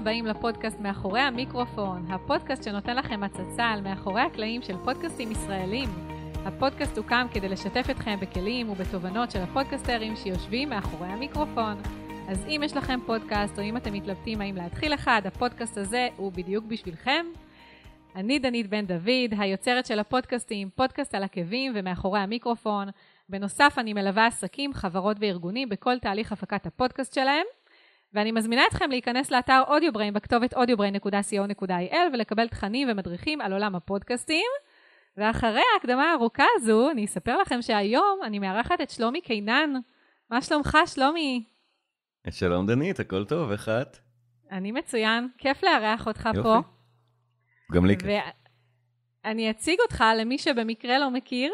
הבאים לפודקאסט מאחורי המיקרופון, הפודקאסט שנותן לכם הצצה על מאחורי הקלעים של פודקאסטים ישראלים. הפודקאסט הוקם כדי לשתף אתכם בכלים ובתובנות של הפודקסטרים שיושבים מאחורי המיקרופון. אז אם יש לכם פודקאסט, או אם אתם מתלבטים האם להתחיל אחד, הפודקאסט הזה הוא בדיוק בשבילכם. אני דנית בן דוד, היוצרת של הפודקאסטים, פודקאסט על עקבים ומאחורי המיקרופון. בנוסף, אני מלווה עסקים, חברות וארגונים בכל תהליך הפקת הפודקאסט שלהם. ואני מזמינה אתכם להיכנס לאתר אודיובריין בכתובת audiobrain.co.il ולקבל תכנים ומדריכים על עולם הפודקאסטים. ואחרי ההקדמה הארוכה הזו, אני אספר לכם שהיום אני מארחת את שלומי קינן. מה שלומך, שלומי? שלום דנית, הכל טוב, איך את? אני מצוין, כיף לארח אותך יופי. פה. גם לי כיף. ואני אציג אותך למי שבמקרה לא מכיר.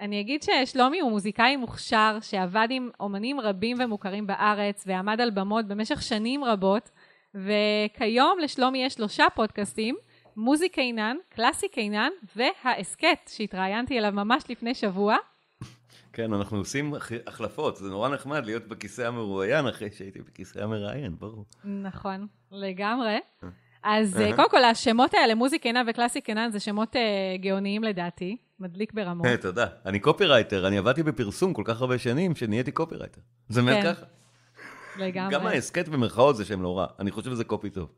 אני אגיד ששלומי הוא מוזיקאי מוכשר שעבד עם אומנים רבים ומוכרים בארץ ועמד על במות במשך שנים רבות, וכיום לשלומי יש שלושה פודקאסטים, מוזי קינן, קלאסי קינן וההסכת שהתראיינתי אליו ממש לפני שבוע. כן, אנחנו עושים הח- החלפות, זה נורא נחמד להיות בכיסא המרואיין אחרי שהייתי בכיסא המראיין, ברור. נכון, לגמרי. אז אהה. אה, קודם כל, השמות האלה, מוזי קינן וקלאסי קינן, זה שמות אה, גאוניים לדעתי, מדליק ברמות. אה, תודה. אני קופירייטר, אני עבדתי בפרסום כל כך הרבה שנים שנהייתי קופירייטר. זה אומר כן, ככה. לגמרי. גם ההסכת במרכאות זה שם לא רע, אני חושב שזה קופי טוב.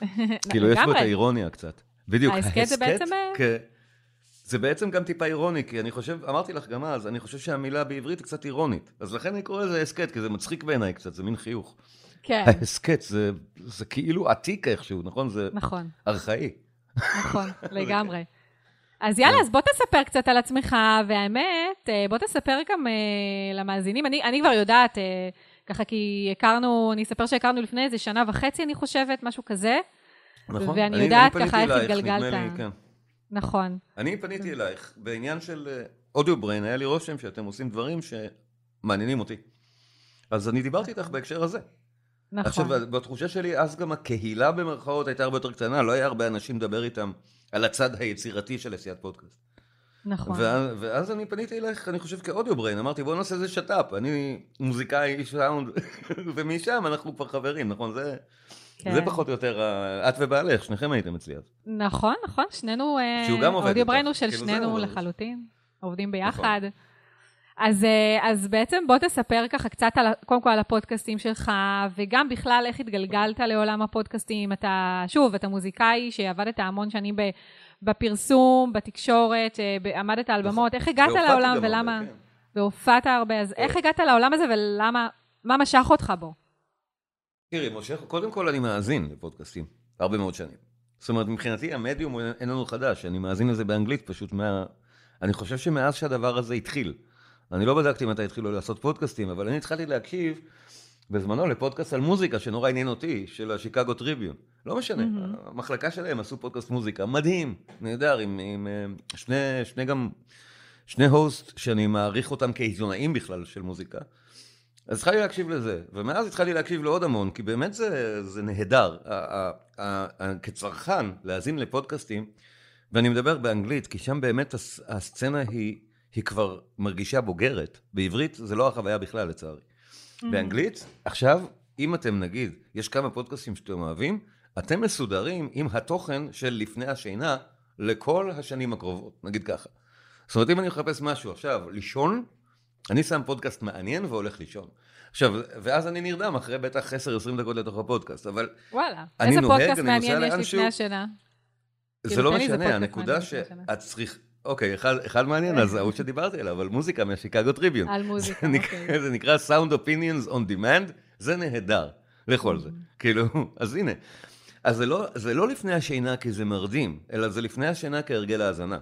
כאילו, יש בו את. האירוניה קצת. בדיוק, ההסכת זה בעצם, אה, כ- זה בעצם גם טיפה אירוני, כי אני חושב, אמרתי לך גם אז, אני חושב שהמילה בעברית היא קצת אירונית. אז לכן אני קורא לזה הסכת, כי זה מצחיק בעיניי קצת, זה מין חיוך. כן, ההסכת זה, זה כאילו עתיק איכשהו, נכון? זה נכון. ארכאי. נכון, לגמרי. אז יאללה, אז בוא תספר קצת על עצמך, והאמת, אה, בוא תספר גם אה, למאזינים. אני, אני כבר יודעת, אה, ככה כי הכרנו, אני אספר שהכרנו לפני איזה שנה וחצי, אני חושבת, משהו כזה. נכון. ואני אני- יודעת אני ככה איך התגלגלת. כן. נכון. אני פניתי אלייך בעניין של אודיו בריין, היה לי רושם שאתם עושים דברים שמעניינים אותי. אז אני דיברתי איתך בהקשר הזה. נכון. עכשיו, בתחושה שלי, אז גם הקהילה במרכאות הייתה הרבה יותר קטנה, לא היה הרבה אנשים לדבר איתם על הצד היצירתי של עשיית פודקאסט. נכון. ואז, ואז אני פניתי אלייך, אני חושב כאודיו בריין, אמרתי בוא נעשה איזה שת"פ, אני מוזיקאי, איש סאונד, ומשם אנחנו כבר חברים, נכון? זה, כן. זה פחות או יותר, את ובעלך, שניכם הייתם אצלי אז. נכון, נכון, שנינו, אה, שהוא גם עובד אודיו איתך. בריינו של כאילו, שנינו לחלוטין, עובדים נכון. אז, אה, אז בעצם בוא תספר ככה קצת על, קודם כל על הפודקאסטים שלך, וגם בכלל איך התגלגלת לעולם הפודקאסטים. אתה, שוב, אתה מוזיקאי שעבדת המון שנים ב, בפרסום, בתקשורת, אה, עמדת על במות, איך הגעת לעולם גם הרבה, ולמה, כן. והופעת הרבה, אז איך הגעת לעולם הזה ולמה, מה משך אותך בו? תראי, משה, קודם כל אני מאזין לפודקאסטים, הרבה מאוד שנים. זאת אומרת, מבחינתי המדיום הוא איננו חדש, אני מאזין לזה באנגלית פשוט מה... אני חושב שמאז שהדבר הזה התחיל, אני לא בדקתי מתי התחילו לעשות פודקאסטים, אבל אני התחלתי להקשיב בזמנו לפודקאסט על מוזיקה שנורא עניין אותי, של השיקגו טריביון. לא משנה, מהמם. המחלקה שלהם עשו פודקאסט מוזיקה, מדהים, נהדר, עם, עם אה, שני, שני גם, שני הוסט שאני מעריך אותם כעיתונאים בכלל של מוזיקה. אז התחלתי להקשיב לזה, ומאז התחלתי להקשיב לעוד המון, כי באמת זה, זה נהדר. כצרכן, להאזין לפודקאסטים, ואני מדבר באנגלית, כי שם באמת הס- הסצנה היא, היא כבר מרגישה בוגרת. בעברית זה לא החוויה בכלל, לצערי. באנגלית, עכשיו, אם אתם נגיד, יש כמה פודקאסטים שאתם אוהבים, אתם מסודרים עם התוכן של לפני השינה לכל השנים הקרובות, נגיד ככה. זאת אומרת, אם אני מחפש משהו עכשיו, לישון, אני שם פודקאסט מעניין והולך לישון. עכשיו, ואז אני נרדם אחרי בטח 10-20 דקות לתוך הפודקאסט, אבל וואלה, איזה נוהג, פודקאסט אני נוסע מעניין יש לפני השינה? זה כאילו, לא משנה, הנקודה. שאת צריך... אוקיי, אחד, אחד מעניין, אז ההוא שדיברתי עליו, על מוזיקה מהשיקגו טריביון. על מוזיקה, אוקיי. זה נקרא Sound Opinions on Demand, זה נהדר, לכל זה. כאילו, אז הנה. אז זה לא, זה לא לפני השינה כי זה מרדים, אלא זה לפני השינה כהרגל האזנה.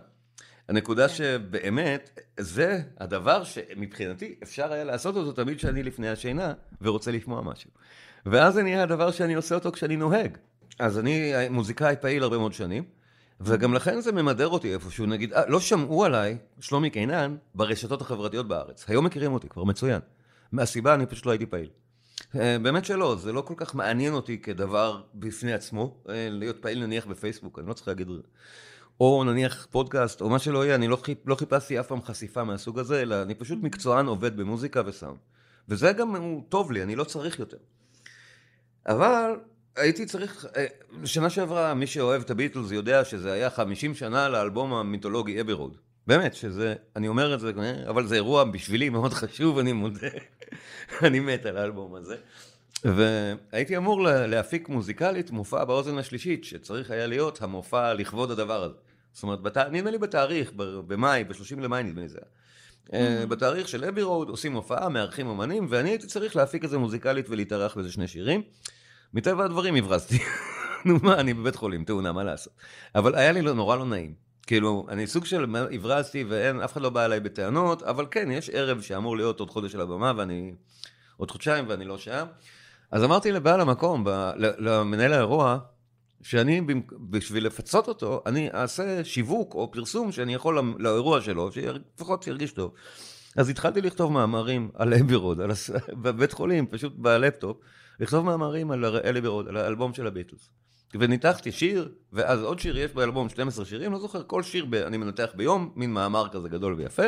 הנקודה שבאמת, זה הדבר שמבחינתי אפשר היה לעשות אותו תמיד כשאני לפני השינה ורוצה לשמוע משהו. ואז זה נהיה הדבר שאני עושה אותו כשאני נוהג. אז אני מוזיקאי פעיל הרבה מאוד שנים, וגם לכן זה ממדר אותי איפשהו, נגיד, אה, לא שמעו עליי, שלומי קינן, ברשתות החברתיות בארץ. היום מכירים אותי, כבר מצוין. מהסיבה, אני פשוט לא הייתי פעיל. אה, באמת שלא, זה לא כל כך מעניין אותי כדבר בפני עצמו, אה, להיות פעיל נניח בפייסבוק, אני לא צריך להגיד, או נניח פודקאסט, או מה שלא יהיה, אני לא, חיפ, לא חיפשתי אף פעם חשיפה מהסוג הזה, אלא אני פשוט מקצוען עובד במוזיקה וסאונד. וזה גם הוא טוב לי, אני לא צריך יותר. אבל הייתי צריך, אה, שנה שעברה, מי שאוהב את הביטלס יודע שזה היה 50 שנה לאלבום המיתולוגי אבי רוד. באמת, שזה, אני אומר את זה, אה, אבל זה אירוע בשבילי מאוד חשוב, אני מודה. אני מת על האלבום הזה. והייתי אמור להפיק מוזיקלית מופע באוזן השלישית, שצריך היה להיות המופע לכבוד הדבר הזה. זאת אומרת, בת... נדמה לי בתאריך, במאי, ב-30 למאי נדמה לי זה היה. Mm-hmm. בתאריך של אבי רוד עושים הופעה, מארחים אמנים, ואני הייתי צריך להפיק את זה מוזיקלית ולהתארח באיזה שני שירים. מטבע הדברים הברזתי. נו מה, אני בבית חולים, תאונה, מה לעשות? אבל היה לי לא, נורא לא נעים. כאילו, אני סוג של הברזתי ואין, אף אחד לא בא אליי בטענות, אבל כן, יש ערב שאמור להיות עוד חודש על הבמה, ואני... עוד חודשיים ואני לא שם. אז אמרתי לבעל המקום, ב, למנהל האירוע, שאני, בשביל לפצות אותו, אני אעשה שיווק או פרסום שאני יכול לאירוע שלו, שלפחות ירגיש טוב. אז התחלתי לכתוב מאמרים על אבירוד, על. בבית חולים, פשוט בלפטופ, לכתוב מאמרים על אלי בירוד, על האלבום של הביטלס. וניתחתי שיר, ואז עוד שיר, יש באלבום 12 שירים, לא זוכר, כל שיר ב... אני מנתח ביום, מין מאמר כזה גדול ויפה,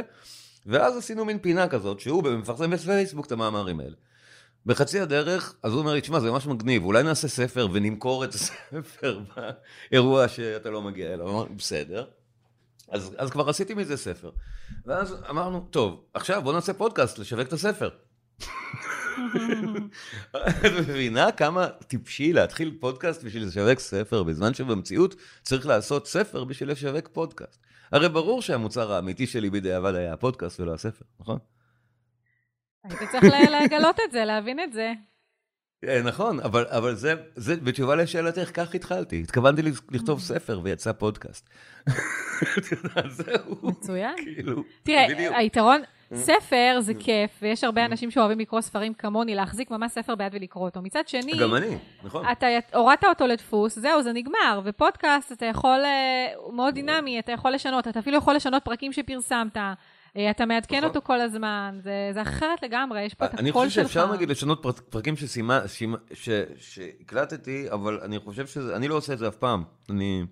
ואז עשינו מין פינה כזאת, שהוא מפרסם בפייסבוק את המאמרים האלה. בחצי הדרך, אז הוא אומר לי, תשמע, זה ממש מגניב, אולי נעשה ספר ונמכור את הספר באירוע שאתה לא מגיע אליו. אמרתי, בסדר. אז, אז כבר עשיתי מזה ספר. ואז אמרנו, טוב, עכשיו בוא נעשה פודקאסט לשווק את הספר. את מבינה כמה טיפשי להתחיל פודקאסט בשביל לשווק ספר, בזמן שבמציאות צריך לעשות ספר בשביל לשווק פודקאסט. הרי ברור שהמוצר האמיתי שלי בדיעבד היה הפודקאסט ולא הספר, נכון? היית צריך לגלות את זה, להבין את זה. אה, נכון, אבל, אבל זה, זה, בתשובה לשאלתך, כך התחלתי. התכוונתי לכתוב ספר ויצא פודקאסט. זהו. מצוין. כאילו, תראה, בדיוק. היתרון, ספר זה כיף, ויש הרבה אנשים שאוהבים לקרוא ספרים כמוני, להחזיק ממש ספר ביד ולקרוא אותו. מצד שני, גם אני, נכון. אתה הורדת אותו לדפוס, זהו, זה נגמר. ופודקאסט, אתה יכול, אה, הוא מאוד דינמי, אתה יכול לשנות, אתה אפילו יכול לשנות פרקים שפרסמת. אה, אתה מעדכן נכון. אותו כל הזמן, זה, זה אחרת לגמרי, יש פה את הקול שלך. אני חושב שאפשר נגיד לשנות פר, פרקים שסימה, שימה, ש, שהקלטתי, אבל אני חושב שזה, אני לא עושה את זה אף פעם. אני,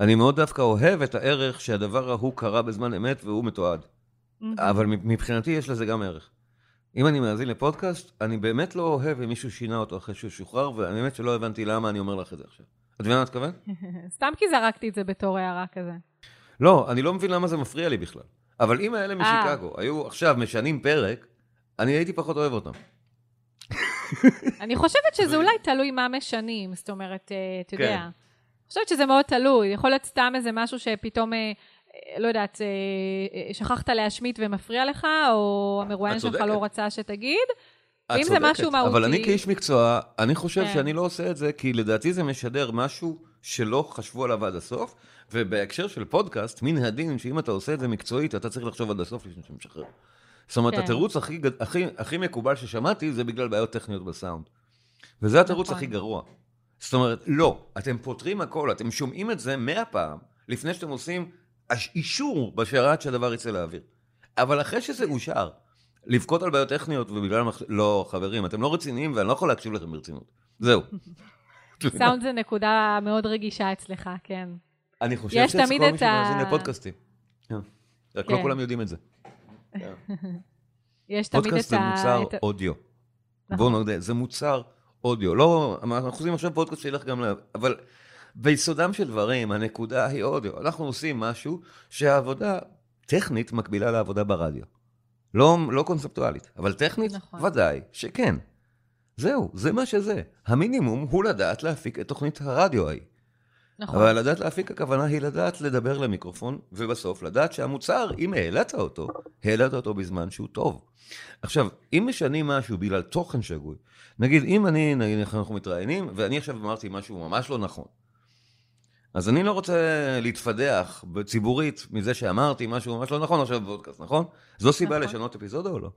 אני מאוד דווקא אוהב את הערך שהדבר ההוא קרה בזמן אמת והוא מתועד. אבל מבחינתי יש לזה גם ערך. אם אני מאזין לפודקאסט, אני באמת לא אוהב אם מישהו שינה אותו אחרי שהוא שוחרר, ואני באמת שלא הבנתי למה אני אומר לך את זה עכשיו. את מבינה מה את מתכוון? סתם כי זרקתי את זה בתור הערה כזה. לא, אני לא מבין למה זה מפריע לי בכלל. אבל אם האלה משיקגו אה. היו עכשיו משנים פרק, אני הייתי פחות אוהב אותם. אני חושבת שזה אולי תלוי מה משנים, זאת אומרת, אה, אתה יודע. כן. אני חושבת שזה מאוד תלוי, יכול להיות סתם איזה משהו שפתאום, אה, לא יודעת, שכחת להשמיט ומפריע לך, או המרואיין שלך לא רצה שתגיד. ואם זה משהו מהותי... אבל אני כאיש מקצוע, אני חושב כן. שאני לא עושה את זה, כי לדעתי זה משדר משהו שלא חשבו עליו עד הסוף, ובהקשר של פודקאסט, מן הדין שאם אתה עושה את זה מקצועית, אתה צריך לחשוב עד הסוף לפני שאתה משחרר. זאת אומרת, כן. התירוץ הכי, הכי, הכי מקובל ששמעתי זה בגלל בעיות טכניות בסאונד. וזה התירוץ נכון. הכי גרוע. זאת אומרת, לא, אתם פותרים הכל, אתם שומעים את זה מאה פעם, לפני שאתם עושים אישור בשרת שהדבר יצא לאוויר. אבל אחרי שזה אושר, לבכות על בעיות טכניות ובגלל... המח... לא, חברים, אתם לא רציניים ואני לא יכול להקשיב לכם ברצינות. זהו. סאונד זה נקודה מאוד רגישה אצלך, כן. אני חושב שכל מי שמאזין לפודקאסטים. כן. רק לא כן. כולם יודעים את זה. יש תמיד את ה... פודקאסט זה מוצר אודיו. נכון. בואו נודה, זה מוצר אודיו. לא, אנחנו עושים עכשיו פודקאסט שילך גם ל... אבל ביסודם של דברים, הנקודה היא אודיו. אנחנו עושים משהו שהעבודה טכנית מקבילה לעבודה ברדיו. לא, לא קונספטואלית, אבל טכנית, נכון. ודאי שכן. זהו, זה מה שזה. המינימום הוא לדעת להפיק את תוכנית הרדיו ההיא. נכון. אבל לדעת להפיק הכוונה היא לדעת לדבר למיקרופון, ובסוף לדעת שהמוצר, אם העלית אותו, העלית אותו בזמן שהוא טוב. עכשיו, אם משנים משהו בגלל תוכן שגוי, נגיד, אם אני, נגיד, אנחנו מתראיינים, ואני עכשיו אמרתי משהו ממש לא נכון, אז אני לא רוצה להתפדח ציבורית מזה שאמרתי משהו ממש לא נכון עכשיו בפודקאסט, נכון? זו סיבה נכון. לשנות אפיזודה או לא?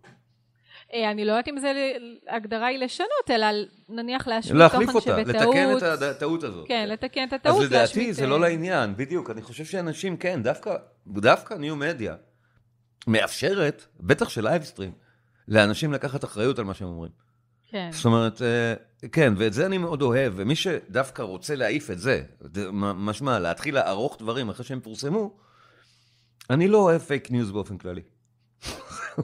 אה, אני לא יודעת אם זה, הגדרה היא לשנות, אלא נניח להשמיט תוכן שבטעות... להחליף אותה, לתקן את הטעות הזאת. כן, לתקן את הטעות, אז לדעתי זה לא אה, לעניין, בדיוק. אני חושב שאנשים, כן, דווקא, דווקא new media מאפשרת, בטח של live stream, לאנשים לקחת אחריות על מה שהם אומרים. כן. זאת אומרת, אה, כן, ואת זה אני מאוד אוהב, ומי שדווקא רוצה להעיף את זה, משמע, להתחיל לערוך דברים אחרי שהם פורסמו, אני לא אוהב פייק ניוז באופן כללי.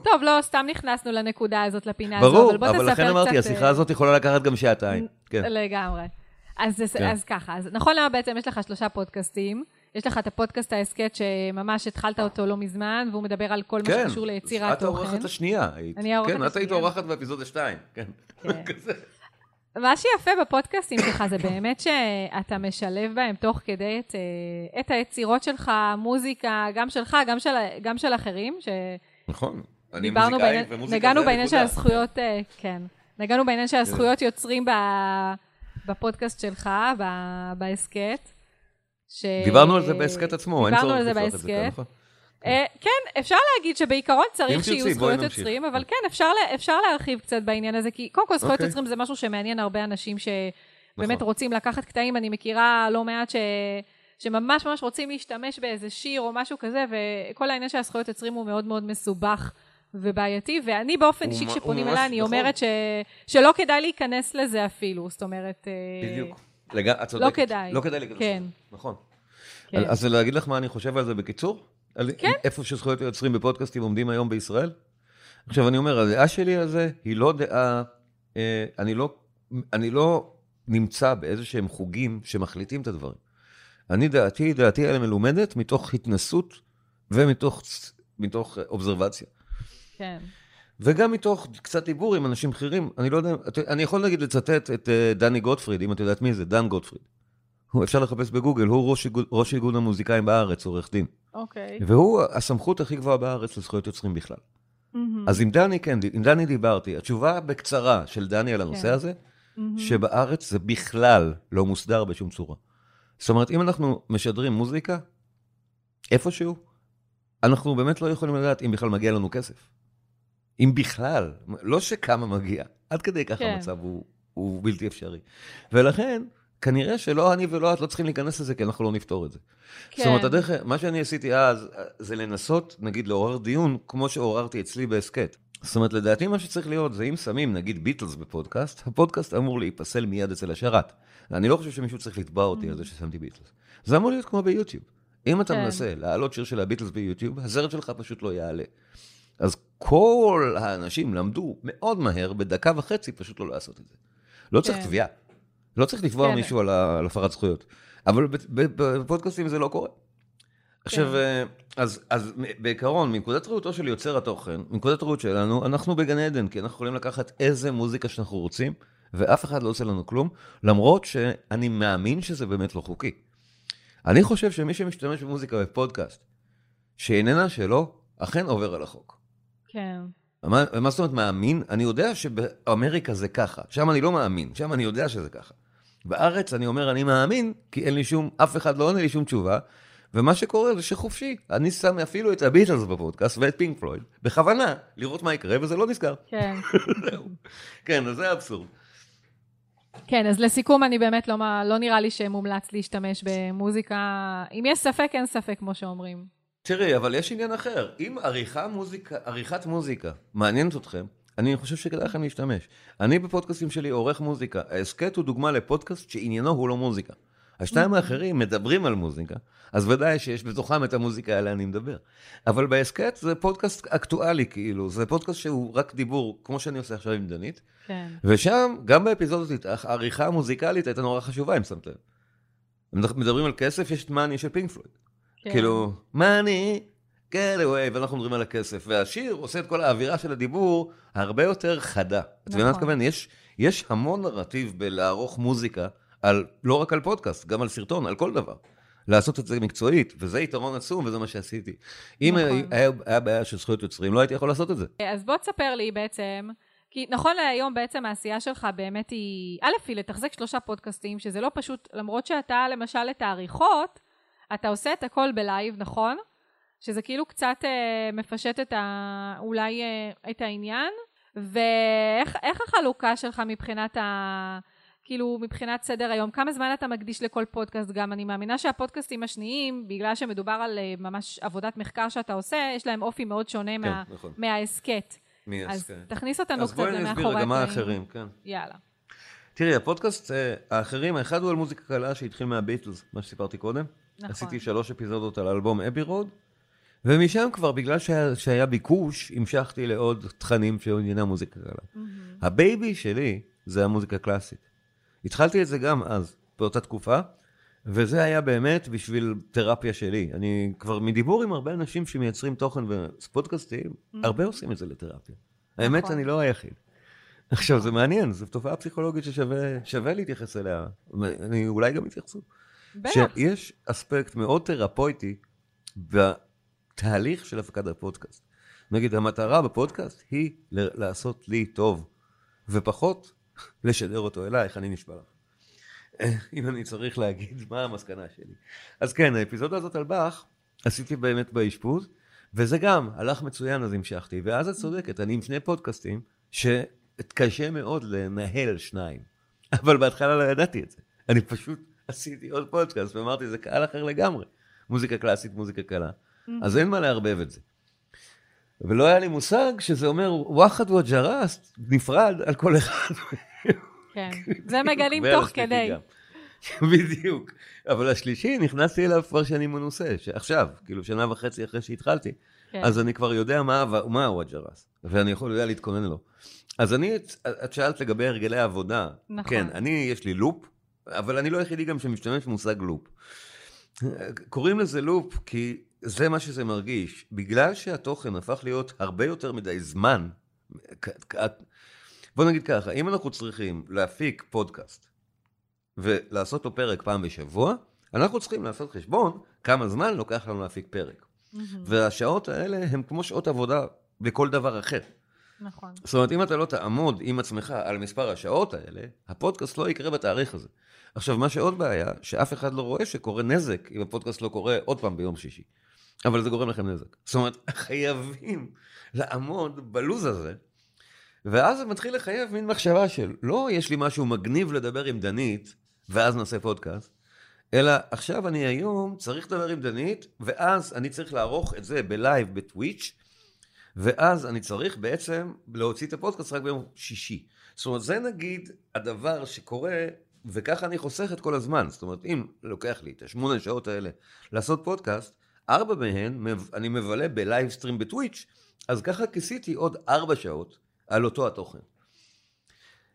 טוב, לא, סתם נכנסנו לנקודה הזאת, לפינה ברור, אבל בוא תספר אבל קצת... לכן אמרתי, אה, השיחה הזאת יכולה לקחת גם שעתיים. כן. לגמרי. אז, כן. כן. אז ככה, אז נכון למה בעצם יש לך שלושה פודקאסטים. יש לך את הפודקאסט ההסכת שממש התחלת אותו לא מזמן, והוא מדבר על כל מה כן, שקשור ליצירת את תוכן. האורחת השנייה. היית. אני האורחת כן, את היית השנייה. אורחת באפיזודה 2. כן. כן. מה שיפה בפודקאסטים שלך זה באמת שאתה משלב בהם תוך כדי את, אה, את היצירות שלך, מוזיקה, גם שלך, גם של, גם של אחרים, נכון. אני מוזיקאי, בעניין, ומוזיקה נגענו בעניין של. הזכויות, אה, כן, נגענו בעניין של הזכויות יוצרים ב, בפודקאסט שלך, ב- בהסכת. ש... דיברנו על זה בהסכת עצמו, אין צורך לפתוח את זה. נכון? אה, כן, אפשר להגיד שבעיקרון צריך שיהיו זכויות. יוצרים, אבל כן, אפשר, לה- אפשר להרחיב קצת בעניין הזה, כי קודם כל זכויות אוקיי. יוצרים זה משהו שמעניין הרבה אנשים שבאמת נכון. רוצים לקחת קטעים, אני מכירה לא מעט ש... שממש ממש רוצים להשתמש באיזה שיר או משהו כזה, וכל העניין של הזכויות יוצרים הוא מאוד מאוד מסובך ובעייתי, ואני באופן אישי, כשפונים אליי, אני נכון. אומרת ש... שלא כדאי להיכנס לזה אפילו, זאת אומרת... אה, בדיוק. לג- את צודקת. לא כדאי. לא כדאי להיכנס כן. לזה. נכון. כן. אז להגיד לך מה אני חושב על זה בקיצור? על כן. איפה שזכויות יוצרים בפודקאסטים עומדים היום בישראל? עכשיו, אני אומר, הדעה שלי על זה היא לא דעה, אה, אני לא, אני לא נמצא באיזה שהם חוגים שמחליטים את הדברים. אני, דעתי, דעתי האלה מלומדת מתוך התנסות ומתוך מתוך אה, אובזרבציה. כן. וגם מתוך קצת דיבור עם אנשים בכירים. אני לא יודע, אני יכול נגיד לצטט את אה, דני גוטפריד, אם את יודעת מי זה, דן גוטפריד. אפשר לחפש בגוגל, הוא ראש איגוד המוזיקאים בארץ, עורך דין. אוקיי. והוא הסמכות הכי גבוהה בארץ לזכויות יוצרים בכלל. מהמם. אז עם דני, כן, עם דני דיברתי. התשובה בקצרה של דני על הנושא כן. הזה, מהמם. שבארץ זה בכלל לא מוסדר בשום צורה. זאת אומרת, אם אנחנו משדרים מוזיקה, איפשהו, אנחנו באמת לא יכולים לדעת אם בכלל מגיע לנו כסף. אם בכלל, לא שכמה מגיע, עד כדי ככה כן. המצב הוא, הוא בלתי אפשרי. ולכן, כנראה שלא אני ולא את לא צריכים להיכנס לזה, כי אנחנו לא נפתור את זה. כן. זאת אומרת, הדרך, מה שאני עשיתי אז, זה לנסות, נגיד, לעורר דיון, כמו שעוררתי אצלי בהסכת. זאת אומרת, לדעתי מה שצריך להיות זה אם שמים, נגיד, ביטלס בפודקאסט, הפודקאסט אמור להיפסל מיד אצל השרת. אני לא חושב שמישהו צריך לתבע אותי על זה ששמתי ביטלס. זה אמור להיות כמו ביוטיוב. אם אתה כן. מנסה להעלות שיר של הביטלס ביוטיוב, הסרט שלך פשוט לא יעלה. אז כל האנשים למדו מאוד מהר, בדקה וחצי, פשוט לא לעשות את זה. לא צריך כן. תביעה. לא צריך לתבוע כן. מישהו על על הפרת זכויות. אבל בפודקאסטים זה לא קורה. עכשיו, אה, אז, אז בעיקרון, מנקודת ראותו של יוצר התוכן, מנקודת ראות שלנו, אנחנו בגן עדן, כי אנחנו יכולים לקחת איזה מוזיקה שאנחנו רוצים, ואף אחד לא עושה לנו כלום, למרות שאני מאמין שזה באמת לא חוקי. אני חושב שמי שמשתמש במוזיקה בפודקאסט, שאיננה שלו, אכן עובר על החוק. כן. מה, מה זאת אומרת מאמין? אני יודע שבאמריקה זה ככה, שם אני לא מאמין, שם אני יודע שזה ככה. בארץ אני אומר אני מאמין, כי אין לי שום, אף אחד לא עונה לי שום תשובה, ומה שקורה זה שחופשי. אני שם אפילו את הביטלס בפודקאסט ואת פינק פלויד, בכוונה, לראות מה יקרה, וזה לא נסגר. כן. זהו. כן, אז זה האבסורד. כן, אז לסיכום, אני באמת לא, לא נראה לי שמומלץ להשתמש במוזיקה. אם יש ספק, אין ספק, כמו שאומרים. תראי, אבל יש עניין אחר. אם עריכה מוזיקה, עריכת מוזיקה מעניינת אתכם, אני חושב שכדאי לכם להשתמש. אני בפודקאסטים שלי עורך מוזיקה. ההסכת הוא דוגמה לפודקאסט שעניינו הוא לא מוזיקה. השניים האחרים מדברים על מוזיקה, אז ודאי שיש בתוכם את המוזיקה עליה אני מדבר. אבל בהסכת זה פודקאסט אקטואלי, כאילו, זה פודקאסט שהוא רק דיבור, כמו שאני עושה עכשיו עם דנית, כן. ושם, גם באפיזודות איתך, העריכה המוזיקלית הייתה נורא חשובה, אם שמת לב. מדברים על כסף, יש את מאני של פינק פלויד. כן. כאילו, מאני, get away, ואנחנו מדברים על הכסף. והשיר עושה את כל האווירה של הדיבור הרבה יותר חדה. את מבינה מה נכון. מתכוון? יש, יש המון נרטיב בלערוך מוזיקה, על, לא רק על פודקאסט, גם על סרטון, על כל דבר. לעשות את זה מקצועית, וזה יתרון עצום, וזה מה שעשיתי. אם נכון. היה, היה, היה בעיה של זכויות יוצרים, לא הייתי יכול לעשות את זה. אז בוא תספר לי בעצם, כי נכון להיום בעצם העשייה שלך באמת היא, א', היא לתחזק שלושה פודקאסטים, שזה לא פשוט, למרות שאתה למשל את העריכות, אתה עושה את הכל בלייב, נכון? שזה כאילו קצת אה, מפשט את ה... אולי אה, את העניין, ואיך איך החלוקה שלך מבחינת ה... כאילו, מבחינת סדר היום, כמה זמן אתה מקדיש לכל פודקאסט גם? אני מאמינה שהפודקאסטים השניים, בגלל שמדובר על אה, ממש עבודת מחקר שאתה עושה, יש להם אופי מאוד שונה מה, כן, נכון. מההסכת. מי אז כן. תכניס אותנו אז קצת בואי אני למאחורי אסביר רגע מה. האחרים, כן. יאללה. תראי, הפודקאסט אה, האחרים, האחד הוא על מוזיקה קלה שהתחיל מהביטלס, מה שסיפרתי קודם. נכון. עשיתי שלוש אפיזודות על האלבום Abbey Road, ומשם כבר, בגלל שהיה, שהיה ביקוש, המשכתי לעוד תכנים שעניינה מוזיקה קלה. ה baby שלי זה המוזיקה הקלאסית. התחלתי את זה גם אז, באותה תקופה, וזה היה באמת בשביל תרפיה שלי. אני כבר מדיבור עם הרבה אנשים שמייצרים תוכן ופודקאסטים, הרבה עושים את זה לתרפיה. האמת, נכון. אני לא היחיד. עכשיו, זה מעניין, זו תופעה פסיכולוגית ששווה להתייחס אליה. אני אולי גם יתייחסו. בטח. שיש אספקט מאוד תרפויטי בתהליך של הפקת הפודקאסט. נגיד, המטרה בפודקאסט היא לעשות לי טוב, ופחות לשדר אותו אלייך, אני נשבע לך. אם אני צריך להגיד מה המסקנה שלי. אז כן, האפיזודה הזאת על באך, עשיתי באמת באשפוז, וזה גם הלך מצוין, אז המשכתי. ואז את צודקת, אני עם שני פודקאסטים, שקשה מאוד לנהל שניים. אבל בהתחלה לא ידעתי את זה. אני פשוט עשיתי עוד פודקאסט, ואמרתי, זה קהל אחר לגמרי. מוזיקה קלאסית, מוזיקה קלה. אז אין מה לערבב את זה. ולא היה לי מושג שזה אומר וואחד וג'רס נפרד על כל אחד. כן. זה מגלים תוך כדי. בדיוק. אבל השלישי, נכנסתי אליו כבר שאני מנוסה, שעכשיו, כאילו שנה וחצי אחרי שהתחלתי, כן. אז אני כבר יודע מה, מה הוא הג'רס, ואני יכול יודע להתכונן לו. אז אני, את שאלת לגבי הרגלי עבודה. נכון. כן, אני, יש לי loop, אבל אני לא היחידי גם שמשתמש במושג loop. קוראים לזה loop כי זה מה שזה מרגיש. בגלל שהתוכן הפך להיות הרבה יותר מדי זמן, בוא נגיד ככה, אם אנחנו צריכים להפיק פודקאסט ולעשות לו פרק פעם בשבוע, אנחנו צריכים לעשות חשבון כמה זמן לוקח לנו להפיק פרק. והשעות האלה הן כמו שעות עבודה בכל דבר אחר. נכון. זאת אומרת, אם אתה לא תעמוד עם עצמך על מספר השעות האלה, הפודקאסט לא יקרה בתאריך הזה. עכשיו, מה שעוד בעיה, שאף אחד לא רואה שקורה נזק אם הפודקאסט לא קורה עוד פעם ביום שישי. אבל זה גורם לכם נזק. זאת אומרת, חייבים לעמוד בלוז הזה, ואז זה מתחיל לחייב מין מחשבה של, לא יש לי משהו מגניב לדבר עם דנית, ואז נעשה פודקאסט, אלא עכשיו אני היום צריך לדבר עם דנית, ואז אני צריך לערוך את זה בלייב בטוויץ', ואז אני צריך בעצם להוציא את הפודקאסט רק ביום שישי. זאת אומרת, זה נגיד הדבר שקורה, וככה אני חוסך את כל הזמן. זאת אומרת, אם לוקח לי את השמונה שעות האלה לעשות פודקאסט, ארבע מהן אני מבלה ב live stream בטוויץ', אז ככה כיסיתי עוד ארבע שעות על אותו התוכן.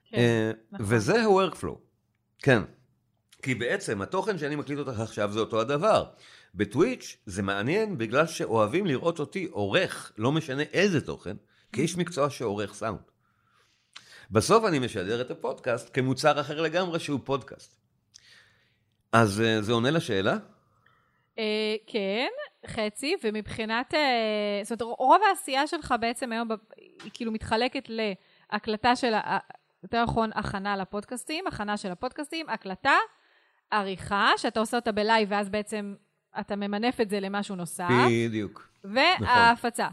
כן, אה, נכון. וזה ה-workflow, כן. כי בעצם התוכן שאני מקליט אותך עכשיו זה אותו הדבר. בטוויץ' זה מעניין בגלל שאוהבים לראות אותי עורך, לא משנה איזה תוכן, כאיש מקצוע שעורך סאונד. בסוף אני משדר את הפודקאסט כמוצר אחר לגמרי שהוא פודקאסט. אז אה, זה עונה לשאלה? אה, כן, חצי, ומבחינת, אה, זאת אומרת, רוב העשייה שלך בעצם היום, היא כאילו מתחלקת להקלטה של, יותר נכון, הכנה לפודקאסטים, הכנה של הפודקאסטים, הקלטה, עריכה, שאתה עושה אותה בלייב, ואז בעצם אתה ממנף את זה למשהו נוסף, בדיוק. וההפצה.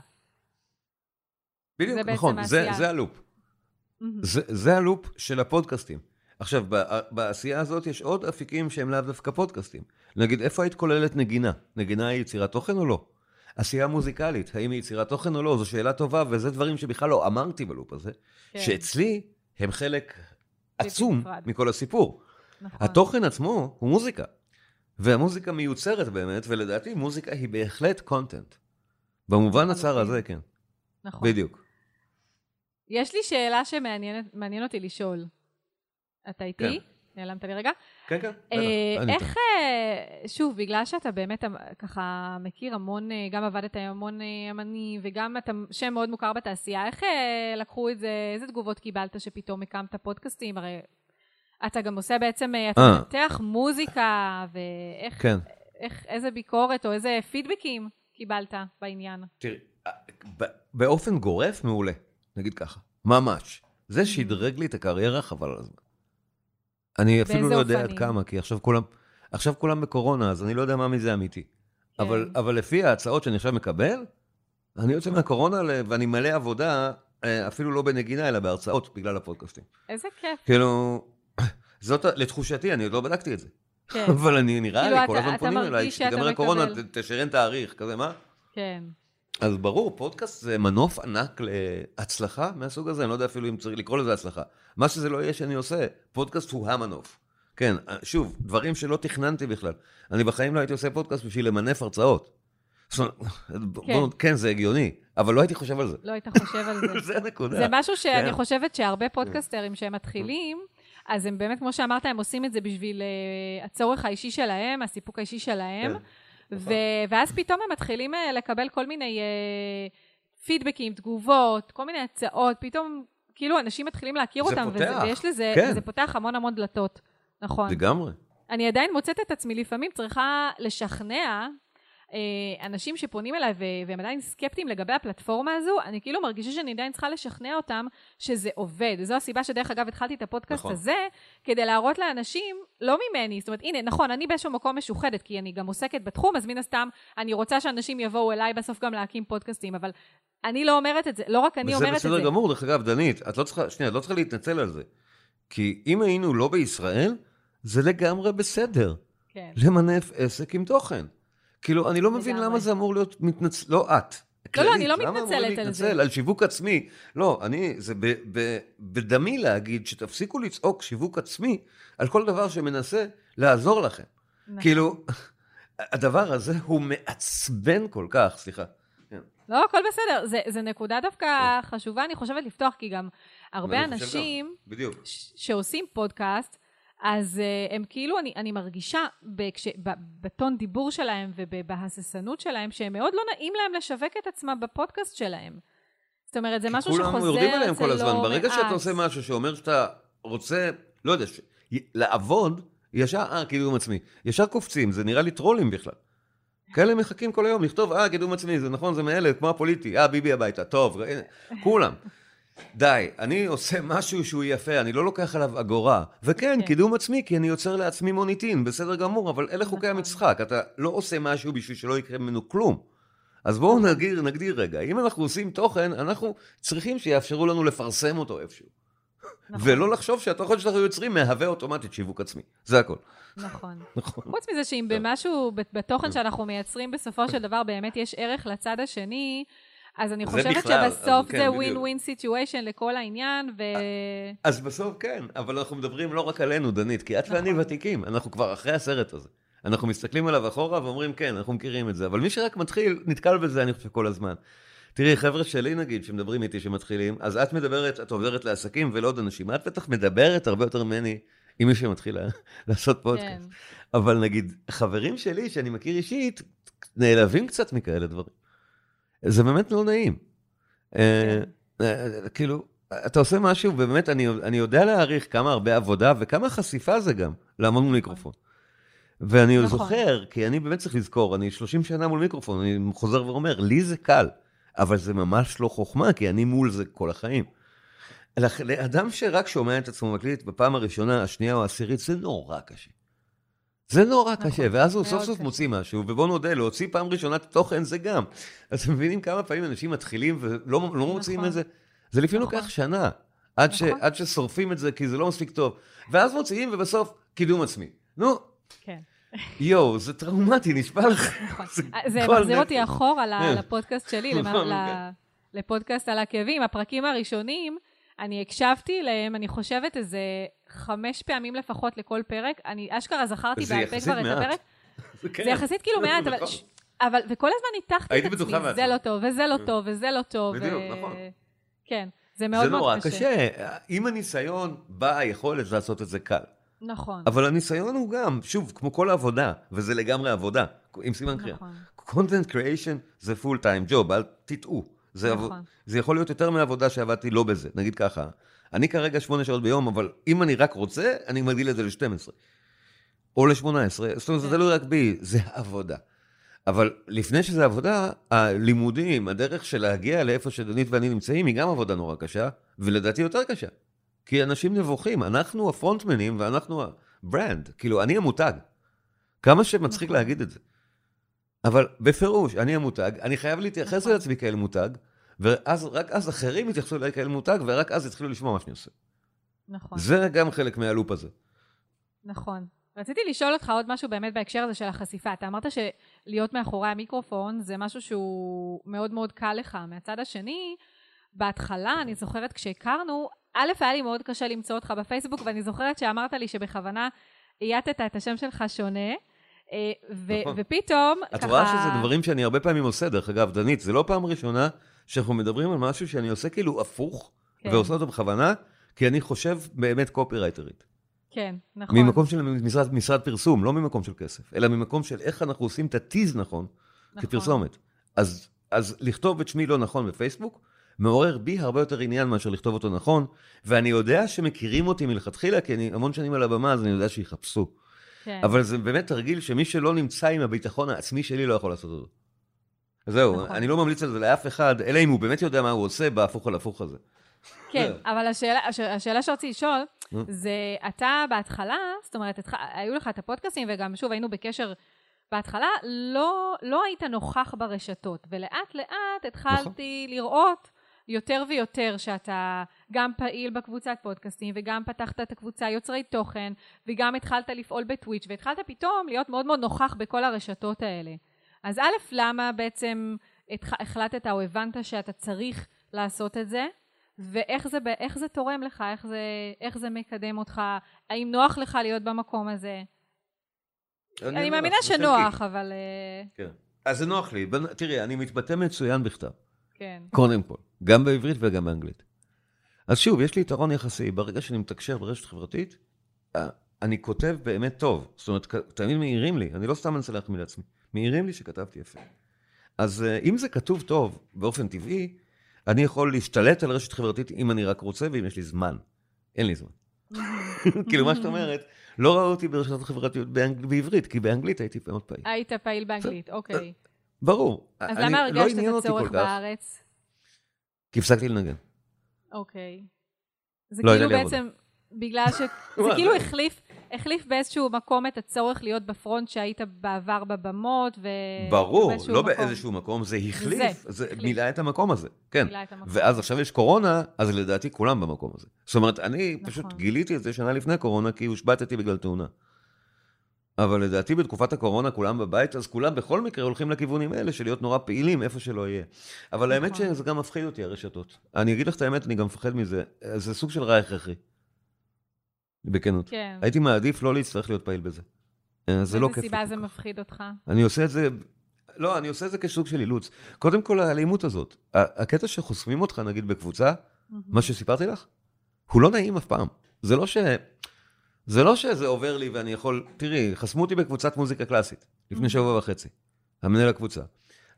בדיוק, נכון, זה, הלופ. זה הלופ של הפודקאסטים. עכשיו, בעשייה הזאת יש עוד אפיקים שהם לאו דווקא פודקאסטים. נגיד, איפה היית כוללת נגינה? נגינה היא יצירת תוכן או לא? עשייה מוזיקלית, האם היא יצירת תוכן או לא? זו שאלה טובה, וזה דברים שבכלל לא אמרתי בלופ הזה, כן. שאצלי הם חלק עצום נפרד. מכל הסיפור. נכון. התוכן עצמו הוא מוזיקה, והמוזיקה מיוצרת באמת, ולדעתי מוזיקה היא בהחלט קונטנט. במובן הצר לחלוטין. הזה, כן, נכון. בדיוק. יש לי שאלה שמעניין מעניין אותי לשאול. אתה איתי? נעלמת לי רגע. כן, כן, אה, בטח, אני איך, אה, שוב, בגלל שאתה באמת אמ- ככה מכיר המון, אה, גם עבדת עם המון אה, אמנים, וגם אתה שם מאוד מוכר בתעשייה, איך אה, לקחו את זה, איזה תגובות קיבלת שפתאום הקמת פודקאסטים? הרי אתה גם עושה בעצם, אה, אתה אה. מנתח מוזיקה, ואיך, כן. איך, איזה ביקורת או איזה פידבקים קיבלת בעניין? תראי, באופן גורף מעולה, נגיד ככה, ממש. זה שדרג לי את הקריירה חבל על הזמן. אני אפילו לא יודע עד? כמה, כי עכשיו כולם, עכשיו כולם בקורונה, אז אני לא יודע מה מזה אמיתי. אבל, כן. אבל לפי ההצעות שאני עכשיו מקבל, אני יוצא מהקורונה ואני מלא עבודה, אה, אפילו לא בנגינה, אלא בהרצאות, בגלל הפודקאסטים. איזה כיף. כאילו, זאת, לתחושתי, אני עוד לא בדקתי את זה. כן, אבל אני, נראה כאילו, לי, כל הזמן פונים אליי, מרגיש שאתה שתיגמר הקורונה, תשרן תאריך, כזה, מה? כן. אז ברור, פודקאסט זה מנוף ענק להצלחה מהסוג הזה, אני לא יודע אפילו אם צריך לקרוא לזה הצלחה. מה שזה לא יהיה שאני עושה, פודקאסט הוא המנוף. כן, שוב, דברים שלא תכננתי בכלל. אני בחיים לא הייתי עושה פודקאסט בשביל למנף הרצאות. כן. כן, זה הגיוני, אבל לא הייתי חושב על זה. לא היית חושב על זה. זה הנקודה. זה משהו שאני כן. חושבת שהרבה פודקסטרים שהם מתחילים, אז הם באמת, כמו שאמרת, הם עושים את זה בשביל uh, הצורך האישי שלהם, הסיפוק האישי שלהם, כן, ו- נכון. ואז פתאום הם מתחילים uh, לקבל כל מיני uh, פידבקים, תגובות, כל מיני הצעות, פתאום כאילו אנשים מתחילים להכיר אותם, פותח, וזה, ויש לזה, כן. וזה פותח המון המון דלתות, נכון. לגמרי. אני עדיין מוצאת את עצמי לפעמים צריכה לשכנע אה, אנשים שפונים אליי והם עדיין סקפטיים לגבי הפלטפורמה הזו, אני כאילו מרגישה שאני עדיין צריכה לשכנע אותם שזה עובד. זו הסיבה שדרך אגב התחלתי את הפודקאסט נכון. הזה, כדי להראות לאנשים, לא ממני, זאת אומרת, הנה, נכון, אני באיזשהו מקום משוחדת, כי אני גם עוסקת בתחום, אז מן הסתם, אני רוצה שאנשים יבואו אליי בסוף גם להקים פודקאסטים, אבל אני לא אומרת את זה, לא רק אני אומרת את זה. וזה בסדר גמור, דרך אגב, דנית, את לא צריכה, שנייה, את לא צריכה להתנצל על זה. כי אם היינו לא בישראל, זה לגמרי בסדר. כן. למנף עסק עם תוכן. כאילו, אני לא מבין למה זה אמור להיות מתנצל... לא את. לא, לא, אני לא מתנצלת על זה. על שיווק עצמי? לא, אני, זה ב, ב, בדמי להגיד שתפסיקו לצעוק שיווק עצמי על כל דבר שמנסה לעזור לכם. נכון. כאילו, הדבר הזה הוא מעצבן כל כך, סליחה. כן. לא, הכל בסדר. זה, זה נקודה דווקא כן. חשובה, אני חושבת לפתוח, כי גם הרבה אנשים שעושים פודקאסט, אז uh, הם כאילו, אני, אני מרגישה בכש, ב, בטון דיבור שלהם ובהססנות שלהם, שהם מאוד לא נעים להם לשווק את עצמם בפודקאסט שלהם. זאת אומרת, זה משהו שחוזר אצל לא מעט. כולם יורדים עליהם כל הזמן. ברגע שאתה עושה משהו שאומר שאתה רוצה, לא יודע, ש... לעבוד, ישר, אה, קידום עצמי. ישר קופצים, זה נראה לי טרולים בכלל. כאלה מחכים כל היום לכתוב, אה, קידום עצמי, זה נכון, זה מאלה, כמו הפוליטי, אה, ביבי הביתה, טוב, כולם. די, אני עושה משהו שהוא יפה, אני לא לוקח עליו אגורה. וכן, כן. קידום עצמי, כי אני יוצר לעצמי מוניטין, בסדר גמור, אבל אלה חוקי נכון. המשחק, אתה לא עושה משהו בשביל שלא יקרה ממנו כלום. אז בואו נכון. נגדיר, נגדיר רגע, אם אנחנו עושים תוכן, אנחנו צריכים שיאפשרו לנו לפרסם אותו איפשהו. נכון. ולא לחשוב שהתוכן שאנחנו יוצרים מהווה אוטומטית שיווק עצמי. זה הכל. נכון. נכון. חוץ מזה שאם במשהו, בתוכן שאנחנו מייצרים בסופו של דבר באמת יש ערך לצד השני, אז אני חושבת בכלל, שבסוף כן, זה ווין ווין סיטואשן לכל העניין, ו... אז בסוף כן, אבל אנחנו מדברים לא רק עלינו, דנית, כי את נכון. ואני ותיקים, אנחנו כבר אחרי הסרט הזה. אנחנו מסתכלים עליו אחורה ואומרים, כן, אנחנו מכירים את זה, אבל מי שרק מתחיל, נתקל בזה, אני חושב, כל הזמן. תראי, חבר'ה שלי נגיד, שמדברים איתי, שמתחילים, אז את מדברת, את עוברת לעסקים ולא עוד אנשים. את בטח מדברת הרבה יותר ממני עם מי שמתחיל לעשות פודקאסט. כן. אבל נגיד, חברים שלי, שאני מכיר אישית, נעלבים קצת מכאלה דברים. זה באמת לא נעים. אה, כן. אה, כאילו, אתה עושה משהו, ובאמת, אני, אני יודע להעריך כמה הרבה עבודה וכמה חשיפה זה גם, לעמוד מול מיקרופון. ואני נכון. זוכר, כי אני באמת צריך לזכור, אני 30 שנה מול מיקרופון, אני חוזר ואומר, לי זה קל, אבל זה ממש לא חוכמה, כי אני מול זה כל החיים. לאדם שרק שומע את עצמו מקליט בפעם הראשונה, השנייה או העשירית, זה נורא קשה. זה נורא נכון, קשה, ואז הוא סוף סוף קשה. מוציא משהו, ובוא נודה, להוציא פעם ראשונה את התוכן זה גם. אז אתם מבינים כמה פעמים אנשים מתחילים ולא לא נכון. מוציאים את זה? זה לפעמים נכון. לוקח שנה, עד, נכון. ש, עד ששורפים את זה, כי זה לא מספיק טוב. ואז מוציאים, ובסוף, קידום עצמי. נו. כן. יואו, זה טראומטי, נשבע לך. נכון. זה, זה מחזיר אותי אחורה כן. לפודקאסט שלי, נכון, כן. לפודקאסט על הכאבים. הפרקים הראשונים, אני הקשבתי להם, אני חושבת איזה חמש פעמים לפחות לכל פרק. אני אשכרה זכרתי בעל פה כבר את הפרק. זה כן. יחסית כאילו מעט, אבל... נכון. אבל, וכל הזמן ניתחתי את עצמי, זה לא טוב, וזה לא טוב, וזה לא טוב. בדיוק, נכון. כן, זה מאוד מאוד קשה. זה נורא קשה. עם הניסיון באה היכולת לעשות את זה קל. נכון. אבל הניסיון הוא גם, שוב, כמו כל עבודה, וזה לגמרי עבודה, עם סימן קריאה. נכון. content creation זה full time job, אל תטעו. זה, נכון. עב... זה יכול להיות יותר מעבודה שעבדתי לא בזה, נגיד ככה. אני כרגע שמונה שעות ביום, אבל אם אני רק רוצה, אני מגדיל את זה ל-12. או ל-18. זאת אומרת, זה תלוי רק בי, זה עבודה. אבל לפני שזה עבודה, הלימודים, הדרך של להגיע לאיפה שדנית ואני נמצאים, היא גם עבודה נורא קשה, ולדעתי יותר קשה. כי אנשים נבוכים, אנחנו הפרונטמנים ואנחנו ה brand, כאילו, אני המותג. כמה שמצחיק נכון. להגיד את זה. אבל בפירוש, אני המותג, אני חייב להתייחס נכון. לעצמי כאל מותג, ואז, רק אז אחרים יתייחסו אליי כאל מותג, ורק אז יתחילו לשמוע מה שאני עושה. נכון. זה גם חלק מה loop הזה. נכון. רציתי לשאול אותך עוד משהו באמת בהקשר הזה של החשיפה. אתה אמרת שלהיות מאחורי המיקרופון זה משהו שהוא מאוד מאוד קל לך. מהצד השני, בהתחלה, אני זוכרת כשהכרנו, א', היה לי מאוד קשה למצוא אותך בפייסבוק, ואני זוכרת שאמרת לי שבכוונה אייתת את השם שלך שונה, אה, ו- נכון. ופתאום, את ככה... רואה שזה דברים שאני הרבה פעמים עושה, דרך אגב, דנית, זה לא פעם ראשונה שאנחנו מדברים על משהו שאני עושה כאילו הפוך, כן. ועושה אותו בכוונה, כי אני חושב באמת קופירייטרית. כן, נכון. ממקום של משרד, משרד פרסום, לא ממקום של כסף, אלא ממקום של איך אנחנו עושים את הטיז נכון, נכון. כפרסומת. אז, אז לכתוב את שמי לא נכון בפייסבוק, מעורר בי הרבה יותר עניין מאשר לכתוב אותו נכון, ואני יודע שמכירים אותי מלכתחילה, כי אני המון שנים על הבמה, אז אני יודע שיחפשו. כן. אבל זה באמת תרגיל שמי שלא נמצא עם הביטחון העצמי שלי לא יכול לעשות אותו. זהו, נכון. אני לא ממליץ על זה לאף אחד, אלא אם הוא באמת יודע מה הוא עושה בהפוך על הפוך הזה. כן. אבל השאלה, הש- השאלה שרציתי לשאול? זה אתה בהתחלה, זאת אומרת. היו לך את הפודקאסטים, וגם שוב היינו בקשר בהתחלה, לא, לא היית נוכח ברשתות, ולאט לאט התחלתי נכון. לראות יותר ויותר שאתה גם פעיל בקבוצת פודקאסטים, וגם פתחת את הקבוצה יוצרי תוכן, וגם התחלת לפעול בטוויץ', והתחלת פתאום להיות מאוד מאוד נוכח בכל הרשתות האלה. אז א', למה בעצם. החלטת או הבנת שאתה צריך לעשות את זה? ואיך זה, איך זה תורם לך, איך זה, איך זה מקדם אותך, האם נוח לך להיות במקום הזה? אני אומר מאמינה שנוח, חלקי. אבל אה, כן. אז זה נוח לי. תראי, אני מתבטא מצוין בכתב. כן. קודם כל, גם בעברית וגם באנגלית. אז שוב, יש לי יתרון יחסי, ברגע שאני מתקשר ברשת חברתית, אה, אני כותב באמת טוב. זאת אומרת, תמיד מעירים לי, אני לא סתם מנסה להחמיא לעצמי, מעירים לי שכתבתי יפה. אז אה, אם זה כתוב טוב, באופן טבעי, אני יכול להשתלט על רשת חברתית אם אני רק רוצה ואם יש לי זמן. אין לי זמן. כאילו, מה שאת אומרת, לא ראו אותי ברשתות חברתיות באנג... בעברית, כי באנגלית הייתי מאוד פעיל. היית פעיל באנגלית, אוקיי. ברור. אז למה לא הרגשת את הצורך בארץ? כי הפסקתי לנגן. אוקיי. זה לא כאילו בעצם, בגלל ש... זה כאילו? החליף, החליף באיזשהו מקום את הצורך להיות בפרונט שהיית בעבר בבמות, ו... ברור, לא מקום. באיזשהו מקום, זה החליף, זה, זה החליף. מילא את המקום הזה, כן. מילא את המקום. ואז עכשיו יש קורונה, אז לדעתי כולם במקום הזה. זאת אומרת, אני נכון. פשוט גיליתי את זה שנה לפני קורונה, כי הושבתתי בגלל תאונה. אבל לדעתי בתקופת הקורונה כולם בבית, אז כולם בכל מקרה הולכים לכיוונים האלה של להיות נורא פעילים איפה שלא יהיה. אבל האמת נכון. שזה גם מפחיד אותי, הרשתות. אני אגיד לך את האמת, אני גם מפחד מזה. זה סוג של רע הכרחי. בכנות. כן. הייתי מעדיף לא להצטרך להיות פעיל בזה. אה, זה לא כיף. סיבה לי זה. מפחיד אותך? אני עושה את זה, לא, אני עושה את זה כשוק של אילוץ. קודם כל, האלימות הזאת. הקטע שחוסמים אותך, נגיד, בקבוצה, מה שסיפרתי לך, הוא לא נעים אף פעם. זה לא ש... זה לא שזה עובר לי ואני יכול... תראי, חסמו אותי בקבוצת מוזיקה קלאסית, לפני שבוע וחצי, המנהל הקבוצה.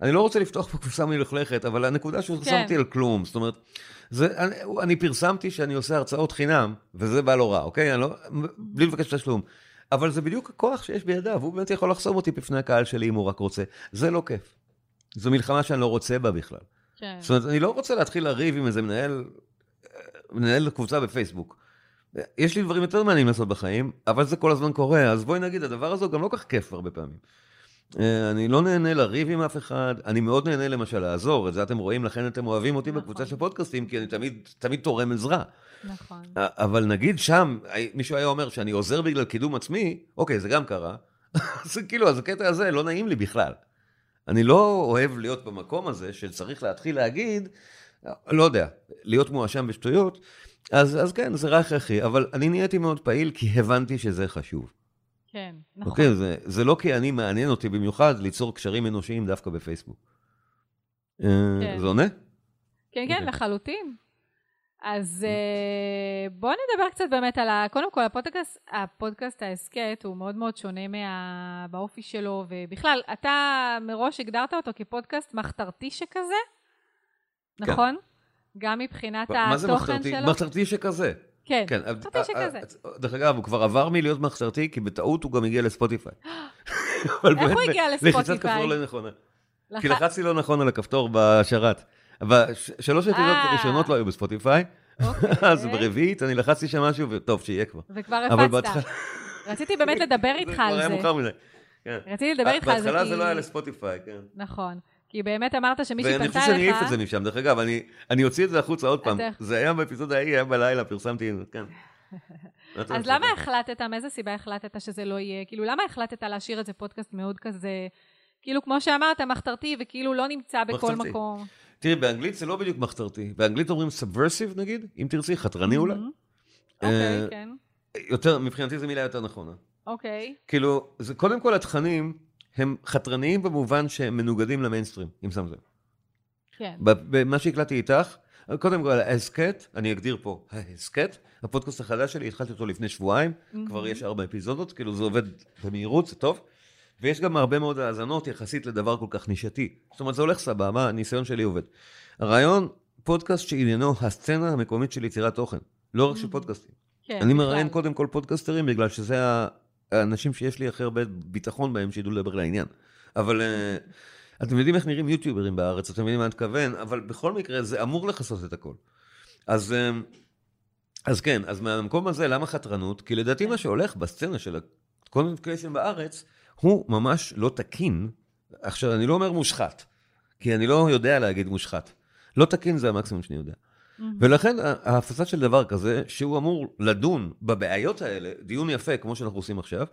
אני לא רוצה לפתוח פה קבוצה מלוכלכת, אבל הנקודה שהוא כן. אותי על כלום. זאת אומרת, זה, אני, אני פרסמתי שאני עושה הרצאות חינם, וזה בא לא רע, אוקיי? אני לא, בלי לבקש תשלום. אבל זה בדיוק הכוח שיש בידיו, הוא באמת יכול לחסום אותי בפני הקהל שלי אם הוא רק רוצה. זה לא כיף. זו מלחמה שאני לא רוצה בה בכלל. כן. זאת אומרת, אני לא רוצה להתחיל לריב עם איזה מנהל, מנהל קבוצה בפייסבוק. יש לי דברים יותר מעניינים לעשות בחיים, אבל זה כל הזמן קורה, אז בואי נגיד, הדבר הזה הוא גם לא כך כיף הרבה פעמים. אה, אני לא נהנה לריב עם אף אחד, אני מאוד נהנה למשל לעזור, את זה אתם רואים, לכן אתם אוהבים אותי נכון. בקבוצה של פודקאסטים, כי אני תמיד, תמיד תורם עזרה. נכון. אבל נגיד שם, מישהו היה אומר שאני עוזר בגלל קידום עצמי, אוקיי, זה גם קרה. אז כאילו, אז הקטע הזה לא נעים לי בכלל. אני לא אוהב להיות במקום הזה שצריך להתחיל להגיד, לא יודע, להיות מואשם בשטויות, אז, אז כן, זה רע הכרחי, אבל אני נהייתי מאוד פעיל כי הבנתי שזה חשוב. כן, נכון. אוקיי, זה, זה לא כי אני מעניין אותי במיוחד ליצור קשרים אנושיים דווקא בפייסבוק. אה, כן. זה עונה? כן, כן, אוקיי. לחלוטין. אז אה, בואו נדבר קצת באמת על ה... קודם כל, הפודקאסט, הפודקאסט ההסכת הוא מאוד מאוד שונה מה... באופי שלו, ובכלל, אתה מראש הגדרת אותו כפודקאסט מחתרתי שכזה, כן. נכון? גם מבחינת מה זה התוכן מחתרתי? שלו? מחתרתי שכזה. כן, כן, מחתרתי אה, שכזה. אה, דרך אגב, הוא כבר עבר מלהיות מחתרתי, כי בטעות הוא גם הגיע לספוטיפיי. אבל איך הוא הגיע לחיצת לספוטיפיי? כפתור לא נכונה. כי לחצתי לא נכון על הכפתור בשרת. בשלוש יחידות אה. הראשונות לא היו בספוטיפיי, אוקיי. אז ברביעית אני לחצתי שם משהו, וטוב, שיהיה כבר. וכבר אבל הפצת. רציתי באמת לדבר זה איתך כבר על היה זה. מאוחר מדי. כן. רציתי לדבר איתך על זה, בהתחלה. זה לא היה לספוטיפיי, כן. נכון. כי באמת אמרת שמישהי ואני פנתה חושב שאני. אעיף את זה משם, דרך אגב, אני- אני אוציא את זה החוצה עוד פעם. זה היה באפיזודה ההיא, היה בלילה, פרסמתי, כן. אז למה החלטת, מאיזה סיבה החלטת שזה לא יהיה? כאילו, למה החלטת להשאיר את זה פודקאסט מאוד כזה, כאילו, כמו שאמרת, מחתרתי, וכאילו לא נמצא בכל מחתרתי. מקום? תראי, באנגלית זה לא בדיוק מחתרתי. באנגלית אומרים subversive נגיד, אם תרצי, חתרני אולי. אה, אוקיי, כן. יותר, מבחינתי זו מילה יותר נכונה. אוקיי. כאילו, זה קודם כל התכנים הם חתרניים במובן שהם מנוגדים למיינסטרים, אם שם לב. כן. במה שהקלטתי איתך, קודם כל, ההסכת, אני אגדיר פה, ההסכת, הפודקאסט החדש שלי, התחלתי אותו לפני שבועיים, כבר יש ארבע אפיזודות, כאילו זה עובד במהירות, זה טוב. ויש גם הרבה מאוד האזנות יחסית לדבר כל כך נישתי. זאת אומרת, זה הולך סבבה, הניסיון שלי עובד. הרעיון, פודקאסט שעניינו הסצנה המקומית של יצירת תוכן, לא רק של פודקאסטים. כן, אני. מראיין קודם כל פודקאסטרים, בגלל שזה האנשים שיש לי הכי הרבה ביטחון בהם, שידעו לדבר לעניין. אבל אה, אתם יודעים איך נראים יוטיוברים בארץ, אתם יודעים מה אני מתכוון, אבל בכל מקרה זה אמור לכסות את הכל. אז, אה, אז כן, אז מהמקום הזה, למה חתרנות? כי לדעתי מה שהולך בסצנה של הקונטנט קריאשן בארץ, הוא ממש לא תקין. עכשיו, אני לא אומר מושחת, כי אני לא יודע להגיד מושחת. לא תקין זה המקסימום שאני יודע. ולכן ההפצה של דבר כזה, שהוא אמור לדון בבעיות האלה, דיון יפה, כמו שאנחנו עושים עכשיו,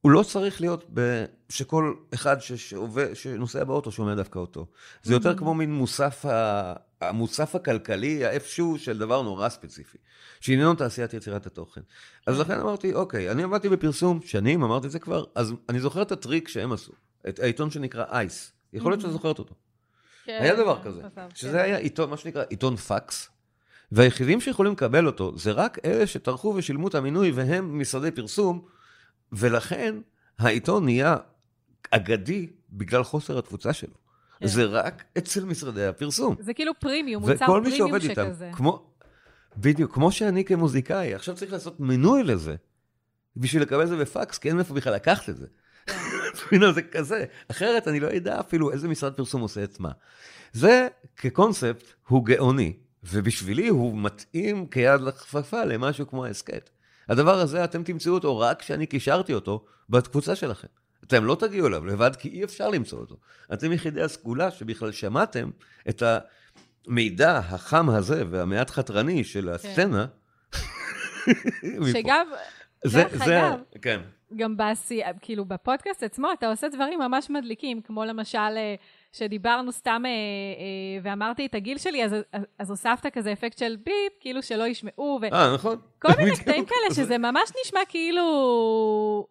הוא לא צריך להיות ב... שכל אחד שעובד, שנוסע באוטו שומע דווקא אותו. זה יותר כמו מין מוסף, ה... המוסף הכלכלי, האיפשהו של דבר נורא ספציפי, שעניינו תעשיית יצירת התוכן. אז לכן אמרתי, אוקיי, אני עבדתי בפרסום שנים, אמרתי את זה כבר, אז אני זוכר את הטריק שהם עשו, את העיתון שנקרא אייס. יכול להיות שאת זוכרת אותו. כן, היה דבר כזה, חשב, שזה כן. היה עיתון, מה שנקרא עיתון פקס, והיחידים שיכולים לקבל אותו זה רק אלה שטרחו ושילמו את המינוי והם משרדי פרסום, ולכן העיתון נהיה אגדי בגלל חוסר התפוצה שלו. כן. זה רק אצל משרדי הפרסום. זה כאילו פרימיום, מוצר וכל מי פרימיום שעובד איתם, שכזה. כמו, בדיוק, כמו שאני כמוזיקאי, עכשיו צריך לעשות מינוי לזה, בשביל לקבל את זה בפקס, כי אין מאיפה בכלל לקחת את זה. כן. מבינה, זה כזה. אחרת אני לא אדע אפילו איזה משרד פרסום עושה את מה. זה, כקונספט, הוא גאוני, ובשבילי הוא מתאים כיד לכפפה למשהו כמו ההסכת. הדבר הזה, אתם תמצאו אותו רק כשאני קישרתי אותו בקבוצה שלכם. אתם לא תגיעו אליו לבד, כי אי אפשר למצוא אותו. אתם יחידי הסגולה שבכלל שמעתם את המידע החם הזה והמעט חתרני של הסצנה. מפה. שגם, זה, דרך זה, אגב, כן. גם בעשייה, כאילו בפודקאסט עצמו, אתה עושה דברים ממש מדליקים, כמו למשל, אה, שדיברנו סתם אה, אה, ואמרתי את הגיל שלי, אז, אז, הוספת כזה אפקט של ביפ, כאילו שלא ישמעו, אה, נכון. מיני בדיוק. קטעים כאלה, זה- שזה ממש נשמע כאילו...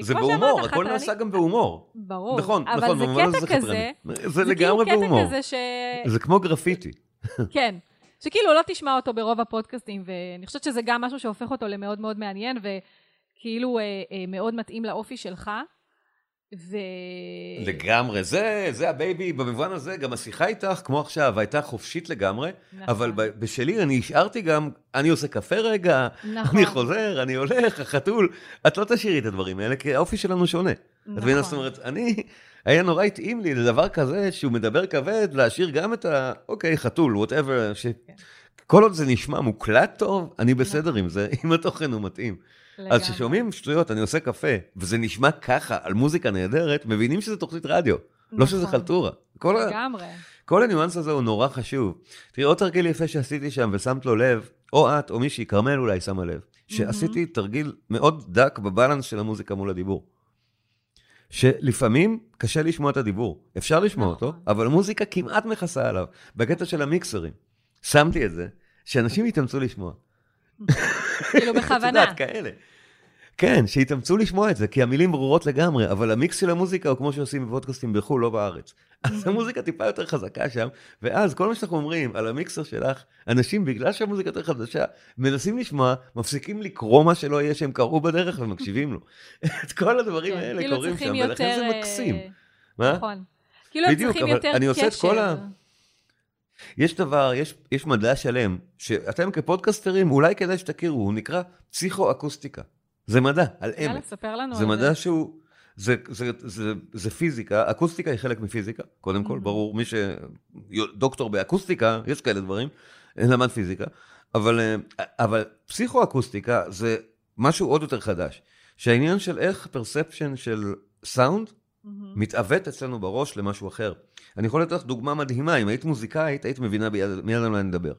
זה בהומור, הכל. נעשה גם בהומור. ברור. נכון, אבל נכון, זה במובן הזה קטע זה כזה, חתרני. זה זה לגמרי כאילו בהומור. זה כמו גרפיטי. כן. שכאילו לא תשמע אותו ברוב הפודקאסטים, ואני חושבת שזה גם משהו שהופך אותו למאוד מאוד מעניין, וכאילו אה, אה, מאוד מתאים לאופי שלך. ו... לגמרי, זה, זה ה baby, במובן הזה, גם השיחה איתך, כמו עכשיו, הייתה חופשית לגמרי, נכון. אבל בשלי אני השארתי גם, אני עושה קפה רגע, נכון. אני חוזר, אני הולך, החתול, את לא תשאירי את הדברים האלה, כי האופי שלנו שונה. את מבינה? נכון. זאת אומרת, אני, היה נורא התאים לי לדבר כזה, שהוא מדבר כבד, להשאיר גם את ה... אוקיי, חתול, whatever, ש... כן. כל עוד זה נשמע מוקלט טוב, אני בסדר עם זה, אם התוכן הוא מתאים. אז. כששומעים שטויות, אני עושה קפה, וזה נשמע ככה, על מוזיקה נהדרת, מבינים שזה תוכנית רדיו, לא שזה נכון. חלטורה. כל, ה... לגמרי. כל הניואנס הזה הוא נורא חשוב. תראי, עוד תרגיל יפה שעשיתי שם, ושמת לו לב, או את, או מישהי, כרמל אולי שמה לב, שעשיתי תרגיל מאוד דק בבלנס של המוזיקה מול הדיבור. שלפעמים קשה לשמוע את הדיבור. אפשר לשמוע נכון. אותו, אבל המוזיקה כמעט מכסה עליו. בקטע של המיקסרים. שמתי את זה, שאנשים יתאמצו לשמוע. כאילו את בכוונה. יודעת, כאלה. כן, שיתאמצו לשמוע את זה, כי המילים ברורות לגמרי, אבל המיקס של המוזיקה הוא כמו שעושים בפודקאסטים בחו"ל, לא בארץ. אז המוזיקה טיפה יותר חזקה שם, ואז כל מה שאנחנו אומרים על המיקסר שלך, אנשים, בגלל שהמוזיקה יותר חדשה, מנסים לשמוע, מפסיקים לקרוא מה שלא יהיה שהם קראו בדרך ומקשיבים לו. את כל הדברים כן, האלה כאילו קורים שם, ולכן זה מקסים. אה, מה? נכון. כאילו הם צריכים יותר אני עושה את כל ה-. יש דבר, יש, יש מדע שלם, שאתם כפודקסטרים, אולי כדאי שתכירו, הוא נקרא פסיכואקוסטיקה. זה מדע, על יאללה, אמת. ספר לנו זה על מדע שהוא, זה, זה, זה, זה פיזיקה, אקוסטיקה היא חלק מפיזיקה, קודם כל, Mhm. ברור, מי שדוקטור באקוסטיקה, יש כאלה דברים, למד פיזיקה, אבל, אה, אבל פסיכואקוסטיקה זה משהו עוד יותר חדש, שהעניין של איך perception של סאונד מהמם. מתעוות אצלנו בראש למשהו אחר. אני יכול לתת לך דוגמה מדהימה, אם היית מוזיקאית, היית מבינה מיד על מה אני מדבר.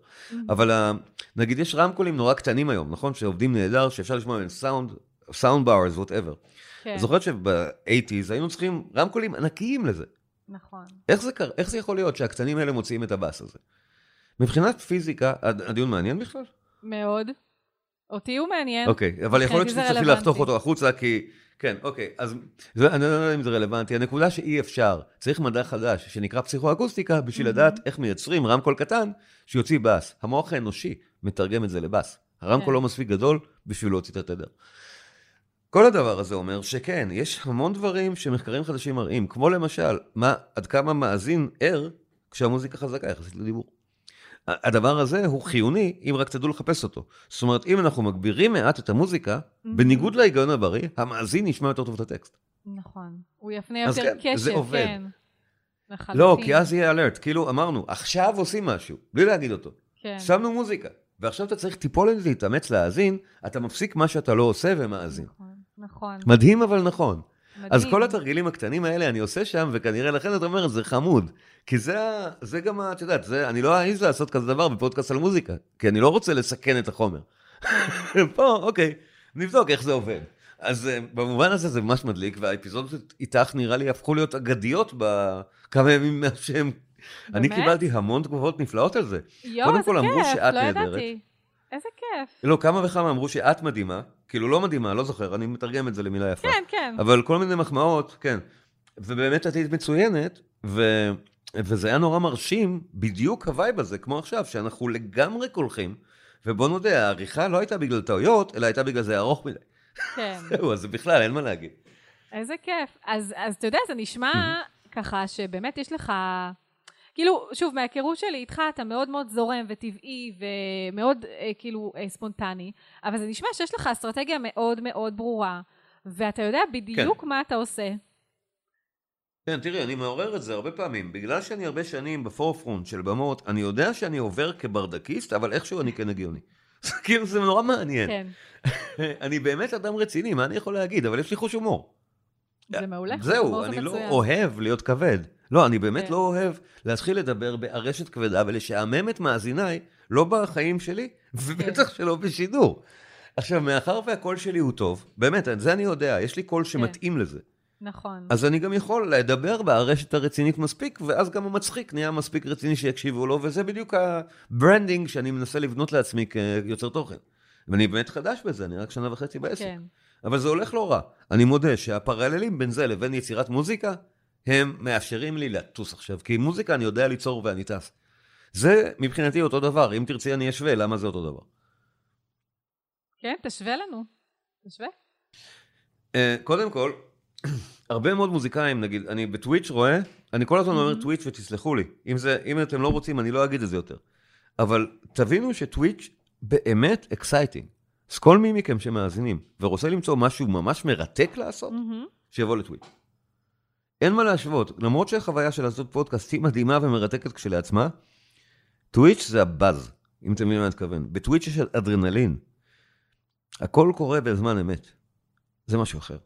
אבל ה- נגיד יש רמקולים נורא קטנים היום, נכון? שעובדים נהדר, שאפשר לשמוע מהם סאונד, sound bars, whatever. כן, זוכרת שב-80's היינו צריכים רמקולים ענקיים לזה. נכון. איך זה, קר... איך זה יכול להיות שהקטנים האלה מוציאים את הבאס הזה? מבחינת פיזיקה, הד- הדיון מעניין בכלל? מאוד. אותי הוא מעניין. אוקיי, אבל יכול להיות שתצטרכי. לחתוך אותו החוצה, כי... כן, אוקיי, אז זה, אני לא יודע אם זה רלוונטי. הנקודה שאי אפשר, צריך מדע חדש שנקרא פסיכואקוסטיקה בשביל לדעת איך מייצרים רמקול קטן שיוציא בס. המוח האנושי מתרגם את זה לבס. הרמקול כן. לא מספיק גדול בשביל להוציא את התדר. כל הדבר הזה אומר שכן, יש המון דברים שמחקרים חדשים מראים, כמו למשל, מה, עד כמה מאזין ער כשהמוזיקה חזקה יחסית לדיבור. הדבר הזה הוא חיוני, אם רק תדעו לחפש אותו. זאת אומרת, אם אנחנו מגבירים מעט את המוזיקה, בניגוד להיגיון הבריא, המאזין ישמע יותר טוב את הטקסט. נכון. הוא יפנה יותר כן, זה קשב, עובד. כן. לחלוטין. לא, כי אז יהיה אלרט. כאילו, אמרנו, עכשיו עושים משהו, בלי להגיד אותו. כן. שמנו מוזיקה, ועכשיו אתה צריך טיפולת להתאמץ להאזין, אתה מפסיק מה שאתה לא עושה ומאזין. נכון, נכון. מדהים אבל נכון. אז. כל התרגילים הקטנים האלה אני עושה שם, וכנראה לכן את אומרת, זה חמוד. כי זה, זה גם, את יודעת, זה, אני לא אעז לעשות כזה דבר בפודקאסט על מוזיקה, כי אני לא רוצה לסכן את החומר. פה, אוקיי, נבדוק איך זה עובד. אז אה, במובן הזה זה ממש מדליק, והאפיזודות איתך נראה לי הפכו להיות אגדיות בכמה ימים מאז שהם... אני? קיבלתי המון תגובות נפלאות על זה. יואו, קודם איזה כל אמרו כיף, שאת לא נהדרת. ידעתי. איזה כיף. לא, כמה וכמה אמרו שאת מדהימה, כאילו לא מדהימה, לא זוכר, אני מתרגם את זה למילה יפה. כן, כן. אבל כל מיני מחמאות, כן. ובאמת את היית מצוינת, ו... וזה היה נורא מרשים, בדיוק ה vibe הזה, כמו עכשיו, שאנחנו לגמרי קולחים, ובוא נודה, העריכה לא הייתה בגלל טעויות, אלא הייתה בגלל זה ארוך מדי. כן. זהו, אז בכלל, אין מה להגיד. איזה כיף. אז, אז אתה יודע, זה נשמע ככה שבאמת יש לך... כאילו, שוב, מההיכרות שלי איתך, אתה מאוד מאוד זורם וטבעי ומאוד אה, כאילו אה, ספונטני, אבל זה נשמע שיש לך אסטרטגיה מאוד מאוד ברורה, ואתה יודע בדיוק כן. מה אתה עושה. כן, תראי, אני מעורר את זה הרבה פעמים. בגלל שאני הרבה שנים בפורפרונט של במות, אני יודע שאני עובר כברדקיסט, אבל איכשהו אני כן הגיוני. כאילו, זה נורא מעניין. כן, אני באמת אדם רציני, מה אני יכול להגיד? אבל יש לי חוש הומור. זה מעולה. זהו, אני לא. אוהב להיות כבד. לא, אני באמת כן. לא אוהב להתחיל לדבר בארשת כבדה ולשעמם את מאזיניי, לא בחיים שלי, ובטח שלא בשידור. עכשיו, מאחר והקול שלי הוא טוב, באמת, את זה אני יודע, יש לי קול שמתאים לזה. נכון. אז אני גם יכול לדבר בארשת הרצינית מספיק, ואז גם המצחיק נהיה מספיק רציני שיקשיבו לו, וזה בדיוק ה branding שאני מנסה לבנות לעצמי כיוצר תוכן. ואני באמת חדש בזה, אני רק שנה וחצי בעסק. כן. אבל זה הולך לא רע. אני מודה שהפרללים בין זה לבין יצירת מוזיקה, הם מאפשרים לי לטוס עכשיו, כי מוזיקה אני יודע ליצור ואני טס. זה מבחינתי אותו דבר, אם תרצי אני אשווה, למה זה אותו דבר. כן, תשווה לנו. תשווה. אה, קודם כל, הרבה מאוד מוזיקאים, נגיד, אני בטוויץ' רואה, אני כל הזמן אומר טוויץ' ותסלחו לי. אם, זה, אם אתם לא רוצים, אני לא אגיד את זה יותר. אבל תבינו שטוויץ' באמת exciting. אז כל מי מכם שמאזינים ורוצה למצוא משהו ממש מרתק לעשות, מהמם. שיבוא ל Twitch. אין מה להשוות, למרות שהחוויה של לעשות פודקאסט היא מדהימה ומרתקת כשלעצמה, Twitch זה הבאז, אם אתם מבינים מה אני מתכוון. ב Twitch יש אדרנלין. הכל קורה בזמן אמת. זה משהו אחר.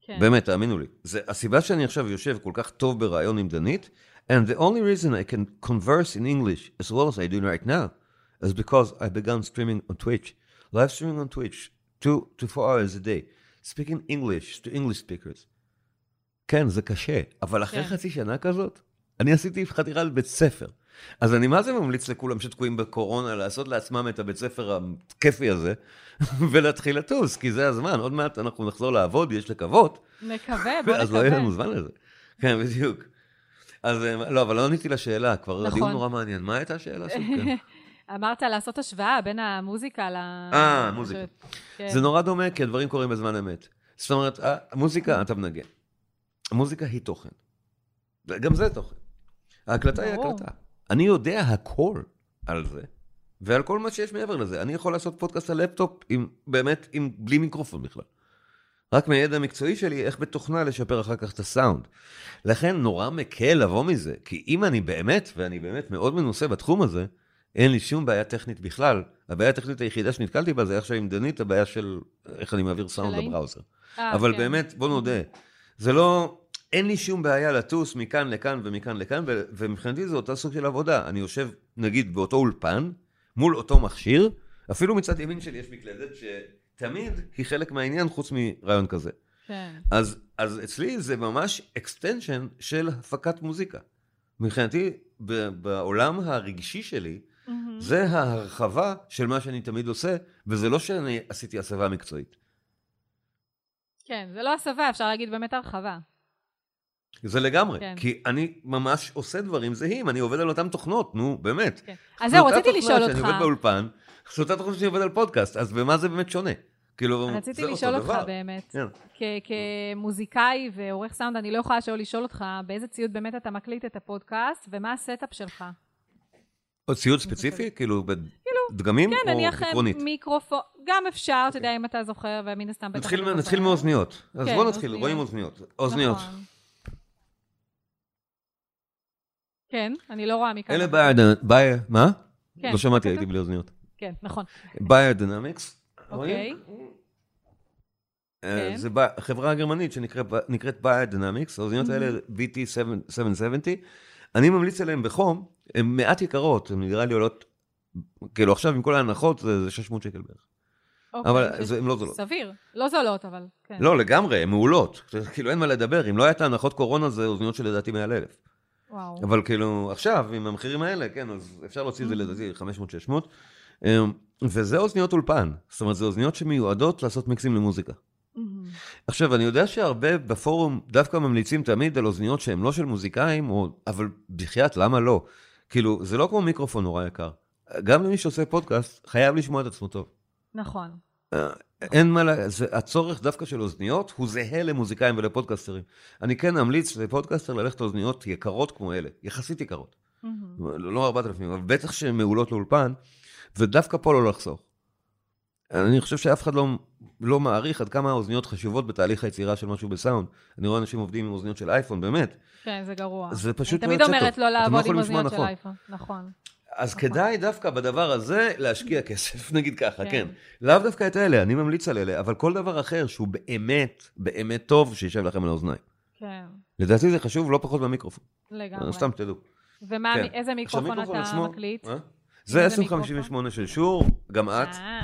כן. באמת, תאמינו לי. זה הסיבה שאני עכשיו יושב כל כך טוב בראיון עם דנית, and the only reason I can converse in English as well as I do right now is because I began streaming on Twitch. Live streaming on Twitch, two to four hours a day. Speaking English to English speakers. כן, זה קשה, אבל אחרי כן. חצי שנה כזאת, אני עשיתי חתירה לבית ספר. אז אני מה זה ממליץ לכולם שתקועים בקורונה לעשות לעצמם את הבית ספר הכיפי הזה, ולהתחיל לטוס, כי זה הזמן, עוד מעט אנחנו נחזור לעבוד, יש לקוות, נקווה, בוא אז לא יהיה לנו נקווה. זמן לזה. כן, בדיוק. אז אה, לא, אבל לא עניתי לשאלה, כבר נכון. הדיון נורא מעניין. מה הייתה השאלה שוב? כן. אמרת לעשות השוואה בין המוזיקה ל... אה, מוזיקה. כן. זה נורא דומה, כי הדברים קורים בזמן אמת. זאת אומרת, המוזיקה, אתה מנגן. המוזיקה היא תוכן. גם זה תוכן. ההקלטה היא. הקלטה. אני יודע הכל על זה, ועל כל מה שיש מעבר לזה. אני יכול לעשות פודקאסט על לפטופ, עם, באמת, עם, בלי מיקרופון בכלל. רק מהידע המקצועי שלי, איך בתוכנה לשפר אחר כך את הסאונד. לכן נורא מקל לבוא מזה, כי אם אני באמת, ואני באמת מאוד מנוסה בתחום הזה, אין לי שום בעיה טכנית בכלל. הבעיה הטכנית היחידה שנתקלתי בה זה עכשיו עם דנית, הבעיה של איך אני מעביר סאונד לבראוזר. אה, אבל כן. באמת, בוא נודה, זה לא, אין לי שום בעיה לטוס מכאן לכאן ומכאן לכאן, ו- ומבחינתי זה אותה סוג של עבודה. אני יושב, נגיד, באותו אולפן, מול אותו מכשיר, אפילו מצד ימין שלי יש מקלדת שתמיד היא חלק מהעניין חוץ מרעיון כזה. כן. אז, אז אצלי זה ממש extension של הפקת מוזיקה. מבחינתי, ב- בעולם הרגשי שלי, מהמם. זה ההרחבה של מה שאני תמיד עושה, וזה לא שאני עשיתי הסבה מקצועית. כן, זה לא הסבה, אפשר להגיד באמת הרחבה. זה לגמרי, כן. כי אני ממש עושה דברים זהים, אני עובד על אותן תוכנות, נו, באמת. כן. אז זהו, זו אותה רציתי לשאול תוכנה שאני אותך, עובד באולפן, זו אותה תוכנה שאני עובד על פודקאסט, אז במה זה באמת שונה? כאילו, רציתי זה אותו לשאול אותך דבר. באמת, כן. כ- כמוזיקאי ועורך סאונד, אני לא יכולה שלא לשאול אותך, באיזה ציוד באמת אתה מקליט את הפודקאסט, ומה ה setup שלך? או ציוד ספציפי? כאילו, בדגמים כן, או נניח עקרונית? מיקרופון, גם אפשר, אתה יודע, אם אתה זוכר, ומן הסתם בטח... נתחיל. מאוזניות. אז כן, בוא נתחיל. רואים אוזניות. אוזניות. נכון. כן, אני לא רואה מכאן. אלה. בייר... מה? כן, לא שמעתי. הייתי בלי אוזניות. כן, נכון. ביודינמיקס. אוקיי. כן. זה חברה גרמנית שנקראת ביודינמיקס, האוזניות האלה VT770. אני ממליץ עליהן בחום, הן מעט יקרות, הן נראה לי עולות, כאילו עכשיו עם כל ההנחות זה זה 600 שקל בערך. אוקיי, אבל זה- הן לא זולות. סביר. לא זולות, אבל כן. לא, לגמרי, הן מעולות. כאילו אין מה לדבר, אם לא הייתה הנחות קורונה זה אוזניות שלדעתי מעל אלף. וואו. אבל כאילו, עכשיו, עם המחירים האלה, כן, אז אפשר להוציא את זה לדעתי 500-600. וזה אוזניות אולפן. זאת אומרת, זה אוזניות שמיועדות לעשות מיקסים למוזיקה. מהמם. עכשיו, אני יודע שהרבה בפורום דווקא ממליצים תמיד על אוזניות שהן לא של מוזיקאים, או... אבל בחייאת, למה לא? כאילו, זה לא כמו מיקרופון נורא יקר. גם למי שעושה פודקאסט, חייב לשמוע את עצמו טוב. נכון. אין מה. זה, הצורך דווקא של אוזניות הוא זהה למוזיקאים ולפודקאסטרים. אני כן אמליץ לפודקאסטר ללכת לאוזניות יקרות כמו אלה, יחסית יקרות. מהמם. לא 4,000, אבל בטח שהן מעולות לאולפן, ודווקא פה לא לחסוך. אני חושב שאף אחד לא, לא מעריך עד כמה האוזניות חשובות בתהליך היצירה של משהו בסאונד. אני רואה אנשים עובדים עם אוזניות של אייפון, באמת. כן, זה גרוע. זה פשוט אני לא תמיד יוצא אומרת טוב. לא אתם לא לעבוד עם אוזניות של נכון. אייפון. נכון. אז נכון. כדאי דווקא בדבר הזה להשקיע כסף, נגיד ככה, כן. כן. לאו דווקא את אלה, אני ממליץ על אלה, אבל כל דבר אחר שהוא באמת, באמת טוב, שישב לכם על האוזניים. כן, לדעתי זה חשוב לא פחות מהמיקרופון. לגמרי. סתם תדעו. ומה, כן. איזה מיקרופון מיקרופון אתה עצמו- מקליט? אה? זה איזה SM58 של שור, גם את. אה,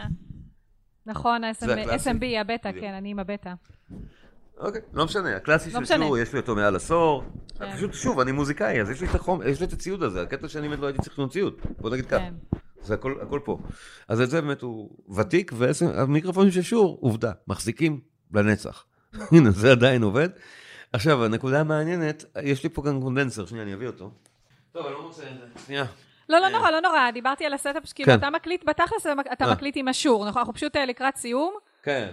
נכון. ה-SMB, הבטא. כן, אני עם הבטא. אוקיי, לא משנה, הקלאסי לא של. שור, יש לי אותו מעל עשור. כן. פשוט, שוב, אני מוזיקאי, אז יש לי את החום, יש לי את הציוד הזה, הקטע שאני באמת לא הייתי צריך לקנות ציוד. בוא נגיד ככה. כן. זה הכל, הכל פה. אז את זה באמת הוא ותיק, והמיקרופונים של Shure, עובדה, מחזיקים לנצח. הנה, זה עדיין עובד. עכשיו, הנקודה המעניינת, יש לי פה גם condenser, שנייה, אני אביא אותו. טוב, אני לא מוצא את זה. שנייה. לא, לא נורא, לא נורא, דיברתי על ה setup, שכאילו כן. אתה מקליט, בתכלס אתה אה. מקליט עם ה Shure, נכון? אנחנו פשוט אה, לקראת סיום. כן,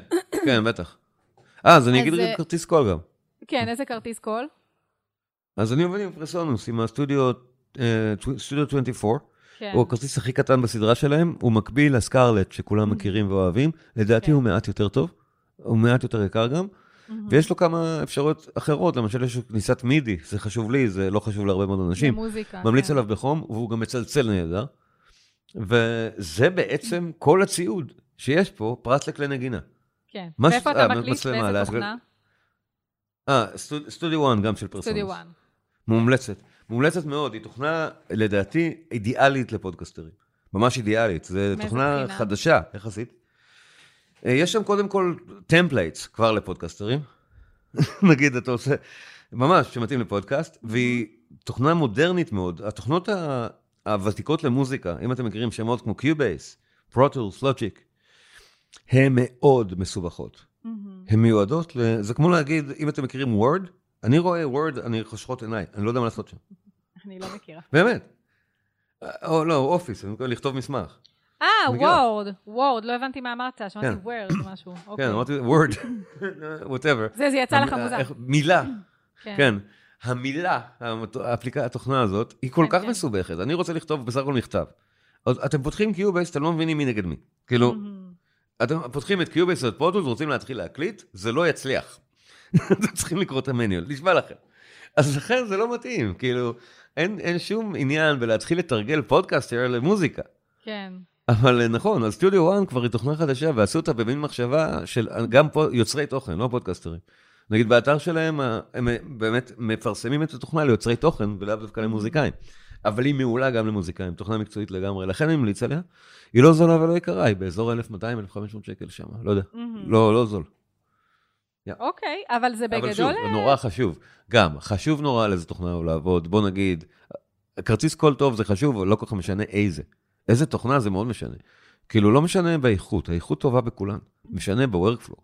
כן, בטח. אה, אז אני אגיד רגע אה, כרטיס קול גם. כן, איזה כרטיס קול? אז אני עובד עם PreSonus, עם הסטודיו אה, סטודיו 24. כן. הוא הכרטיס הכי קטן בסדרה שלהם, הוא מקביל ל Scarlett שכולם מכירים ואוהבים. לדעתי כן. הוא מעט יותר טוב, הוא מעט יותר יקר גם. מהמם. ויש לו כמה אפשרויות אחרות, למשל יש כניסת MIDI, זה חשוב לי, זה לא חשוב להרבה מאוד אנשים. למוזיקה, ממליץ כן. עליו בחום, והוא גם מצלצל נהדר. וזה בעצם כל הציוד שיש פה, פרט לכלי נגינה. כן. ואיפה אה, אתה מקליט? מצלמה, באיזה תוכנה? אה, סטוד- סטודיו 1 גם של PreSonus. Studio 1. מומלצת. מומלצת מאוד, היא תוכנה, לדעתי, אידיאלית לפודקסטרים. ממש אידיאלית. זו תוכנה בחינם? חדשה, יחסית. אה, יש שם קודם כל templates כבר לפודקסטרים. נגיד, אתה עושה, ממש, שמתאים לפודקאסט, והיא תוכנה מודרנית מאוד. התוכנות הוותיקות למוזיקה, אם אתם מכירים שמות כמו Cubase, Pro Tools, Logic, הן מאוד מסובכות. מהמם. הן מיועדות, ל... זה כמו להגיד, אם אתם מכירים Word, אני רואה Word, אני חושכות עיניי, אני לא יודע מה לעשות שם. אני לא מכירה. באמת. או לא, Office, לכתוב מסמך. אה? Word, Word, לא הבנתי מה אמרת, שמעתי כן. Word משהו. כן, אוקיי. אמרתי Word, whatever. זה, זה יצא לך מוזר. מילה, כן. כן. המילה, האפליקה, התוכנה הזאת, היא כל כן, כך. מסובכת. אני רוצה לכתוב בסך הכל מכתב. אתם פותחים Cubase, אתם לא מבינים מי נגד מי. כאילו. אתם פותחים את Cubase ואת Pro Tools ורוצים להתחיל להקליט, זה לא יצליח. אתם צריכים לקרוא את ה manual, נשבע לכם. אז לכן זה לא מתאים, כאילו, אין, אין שום עניין בלהתחיל לתרגל פודקאסטר למוזיקה. כן. אבל אה, נכון, אז סטודיו 1 כבר היא תוכנה חדשה, ועשו אותה במין מחשבה של גם פה, יוצרי תוכן, לא פודקאסטרים. נגיד באתר שלהם, ה- הם אה, באמת מפרסמים את התוכנה ליוצרי תוכן, ולאו דווקא למוזיקאים. אבל היא מעולה גם למוזיקאים, תוכנה מקצועית לגמרי, לכן אני ממליץ עליה. היא לא זולה ולא יקרה, היא באזור 1,200-1,500 שקל שם, לא יודע. לא, לא זול. אוקיי, אבל זה אבל בגדול... שוב, אה, נורא חשוב. גם, חשוב נורא על איזה תוכנה לעבוד. בוא נגיד, כרטיס קול טוב זה חשוב, אבל לא כל כך משנה איזה. איזה תוכנה זה מאוד משנה. כאילו, לא משנה באיכות, האיכות טובה בכולן, משנה ב-workflow.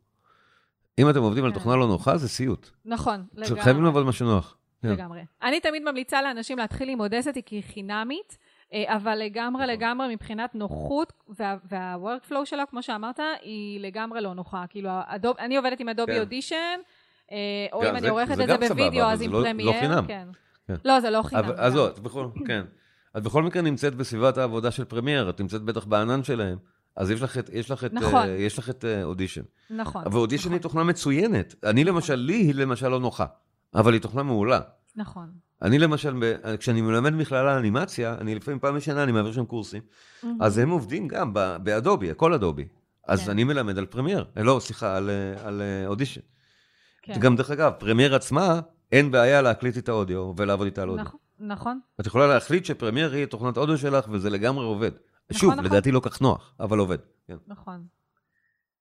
אם אתם עובדים על כן. תוכנה לא נוחה, זה סיוט. נכון, לגמרי. חייבים לעבוד מה שנוח. כן. לגמרי. אני תמיד ממליצה לאנשים להתחיל עם Audacity כי היא חינמית, אה, אבל לגמרי נכון. לגמרי מבחינת נוחות, וה- וה-workflow שלה, כמו שאמרת, היא לגמרי לא נוחה. כאילו, אני עובדת עם Adobe כן. אודישן, אה, או גם אם אני עורכת את זה בווידאו, אז עם לא- לא Premiere. חינם. כן. כן. לא, זה לא חינם. אבל- אז. זאת, בכל, כן. את בכל מקרה נמצאת בסביבת העבודה של Premiere, את נמצאת בטח בענן שלהם, אז יש לך את, יש לך את, נכון. אה, יש לך את אה, אודישן. נכון. ואודישן נכון, היא תוכנה מצוינת. אני למשל, לי היא למשל לא נוחה, אבל היא תוכנה מעולה. נכון. אני למשל, כשאני מלמד מכללה אנימציה, אני לפעמים פעם בשנה, אני מעביר שם קורסים, אז הם עובדים גם ב Adobe, הכל Adobe. אז כן. אני מלמד על Premiere, אה, לא, סליחה, על, אה, על אה, אודישן. כן. גם דרך אגב, Premiere עצמה, אין בעיה להקליט את האודיו ולעבוד איתה על אודיו. נכון, נכון. את יכולה להחליט ש Premiere היא תוכנת אודיו שלך, וזה לגמרי עובד. שוב, נכון. לדעתי לא כך נוח, אבל עובד. כן. נכון.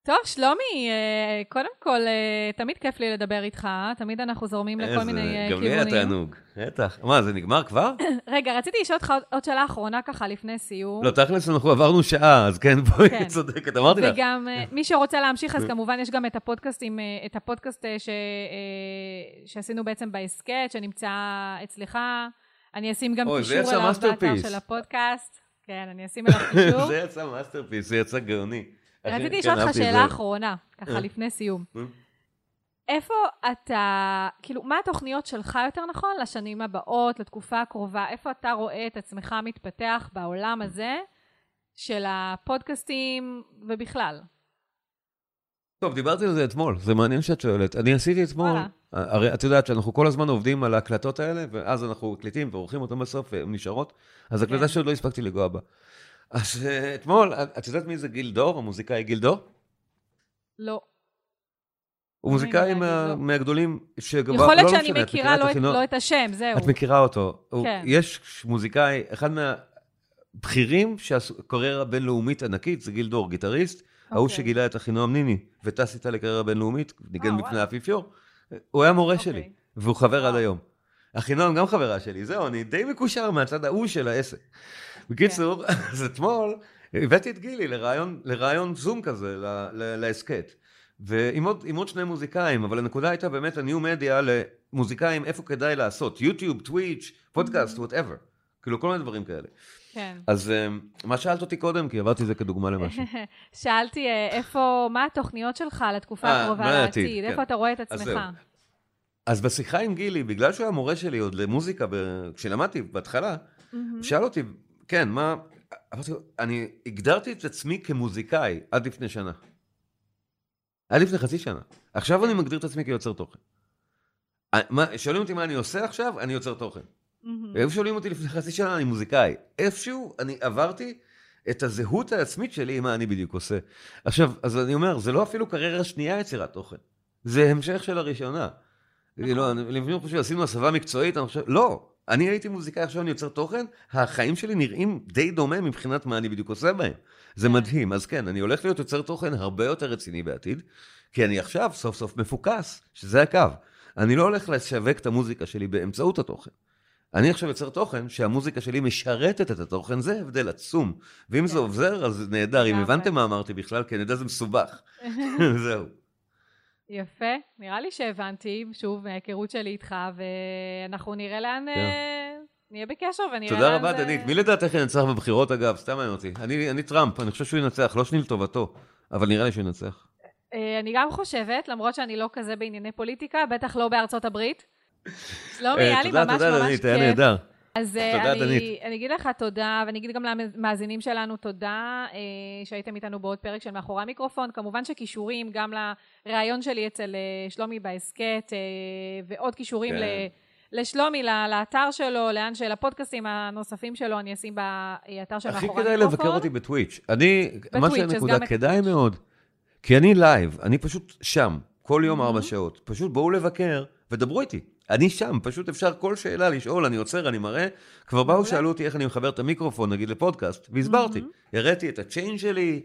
טוב, שלומי, אה, קודם כל, אה, תמיד כיף לי לדבר איתך, תמיד אנחנו זורמים לכל איזה- מיני אה, גם לי היה כיוונים. תענוג, בטח. מה, זה נגמר כבר? רגע, רציתי לשאול אותך עוד- שאלה אחרונה ככה לפני סיום. לא, תכלס אנחנו עברנו שעה, אז כן, בואי, כן. צודקת, אמרתי לך. וגם אה, מי שרוצה להמשיך, אז. כמובן יש גם את את הפודקאסט ש- שעשינו בעצם בהסכת, שנמצא אצלך. אני אשים גם קישור אליו באתר. של הפודקאסט. כן, אני אשים אליו קישור. זה יצא masterpiece, זה יצא גאוני. רציתי כן, לשאול אותך אהבתי את שאלה. אחרונה, ככה אה. לפני סיום. אה. איפה אתה, כאילו, מה התוכניות שלך יותר נכון לשנים הבאות, לתקופה הקרובה? איפה אתה רואה את עצמך מתפתח בעולם הזה של הפודקאסטים ובכלל? טוב, דיברתי על זה אתמול, זה מעניין שאת שואלת. אני עשיתי אתמול, וואלה. הרי את יודעת שאנחנו כל הזמן עובדים על ההקלטות האלה, ואז אנחנו מקליטים ועורכים אותן בסוף, והן נשארות, אז הקלטה כן. שעוד לא הספקתי לגוע בה. אז אה, אתמול, את יודעת מי זה גיל דור, המוזיקאי גיל דור? לא. הוא מוזיקאי מה-? מהגדולים, שגם... יכול להיות לא, לא שאני את מכירה את לא את- לא את השם, זהו. את מכירה אותו. הוא- כן. יש מוזיקאי, אחד מהבכירים שעשו קריירה בינלאומית ענקית, זה גיל דור, גיטריסט, ההוא אוקיי. שגילה את אחינועם ניני, וטס איתה לקריירה בינלאומית, ניגן אה, בפני. האפיפיור. הוא היה מורה אוקיי. שלי, והוא חבר עד וואו. היום. אחינועם גם חברה שלי, זהו, אני די מקושר מהצד ההוא של העסק. בקיצור, כן. אז אתמול הבאתי את גילי לראיון, לראיון Zoom כזה, להסכת. ועם עוד, עוד שני מוזיקאים, אבל הנקודה הייתה באמת ה new media למוזיקאים, איפה כדאי לעשות, YouTube, Twitch, פודקאסט, whatever. כאילו כל מיני דברים כאלה. כן. אז אה, מה שאלת אותי קודם? כי עברתי את זה כדוגמה למשהו. שאלתי אה, איפה, מה התוכניות שלך לתקופה אה, הקרובה לעתיד? כן. איפה אתה רואה את אז עצמך? אז בשיחה עם גילי, בגלל שהוא היה מורה שלי עוד למוזיקה, כשלמדתי בהתחלה, מהמם. הוא שאל אותי, כן, מה... אני הגדרתי את עצמי כמוזיקאי עד לפני שנה. עד לפני חצי שנה. עכשיו אני מגדיר את עצמי כיוצר תוכן. אה, מה- שואלים אותי מה אני עושה עכשיו, אני יוצר תוכן. מהמם. איפה שואלים אותי לפני חצי שנה, אני מוזיקאי. איפשהו אני עברתי את הזהות העצמית שלי, מה אני בדיוק עושה. עכשיו, אז אני אומר, זה לא אפילו קריירה שנייה יצירת תוכן. זה המשך של הראשונה. נכון. לא, אני לפעמים חושב, עשינו הסבה מקצועית, אני חושב, לא. אני הייתי מוזיקאי, עכשיו אני יוצר תוכן, החיים שלי נראים די דומה מבחינת מה אני בדיוק עושה בהם. זה כן. מדהים. אז כן, אני הולך להיות יוצר תוכן הרבה יותר רציני בעתיד, כי אני עכשיו סוף סוף מפוקס, שזה הקו. אני לא הולך לשווק את המוזיקה שלי באמצעות התוכן. אני עכשיו יוצר תוכן שהמוזיקה שלי משרתת את התוכן, זה הבדל עצום. ואם זה כן. עוזר, אז נהדר. אם. הבנתם מה אמרתי בכלל, כי אני יודע שזה מסובך. זהו. יפה, נראה לי שהבנתי, שוב, מההיכרות שלי איתך, ואנחנו נראה לאן... אה, נהיה בקשר ונראה לאן תודה רבה, דנית. מי לדעתך ינצח בבחירות, אגב? סתם מעניין אותי. אני אני טראמפ, אני חושב שהוא ינצח, לא שאני לטובתו, אבל נראה לי שהוא ינצח. אה, אני גם חושבת, למרות שאני לא כזה בענייני פוליטיקה, בטח לא בארצות הברית. היה אה, לי תודה, ממש תודה, ממש דנית, היה כיף. נהדר. אז אה, תודה, אני, דנית. אני אגיד לך תודה, ואני אגיד גם למאזינים שלנו תודה אה, שהייתם איתנו בעוד פרק של מאחורי המיקרופון. כמובן שכישורים גם לראיון שלי אצל אה, שלומי בהסכת, אה, ועוד כישורים כן. ל, לשלומי, ל- לאתר שלו, לאן של הפודקאסטים הנוספים שלו, אני אשים באתר של הכי מאחורי כדאי המיקרופון. לבקר אותי בטוויץ'. אני, מה בטוויץ', אז שהנקודה, כדאי מאוד. כי אני לייב, אני פשוט שם, כל יום Mhm. ארבע שעות. פשוט בואו לבקר ודברו איתי. אני שם, פשוט אפשר כל שאלה לשאול, אני עוצר, אני מראה. כבר באו. שאלו אותי איך אני מחבר את המיקרופון, נגיד לפודקאסט, והסברתי. הראיתי את ה chain שלי.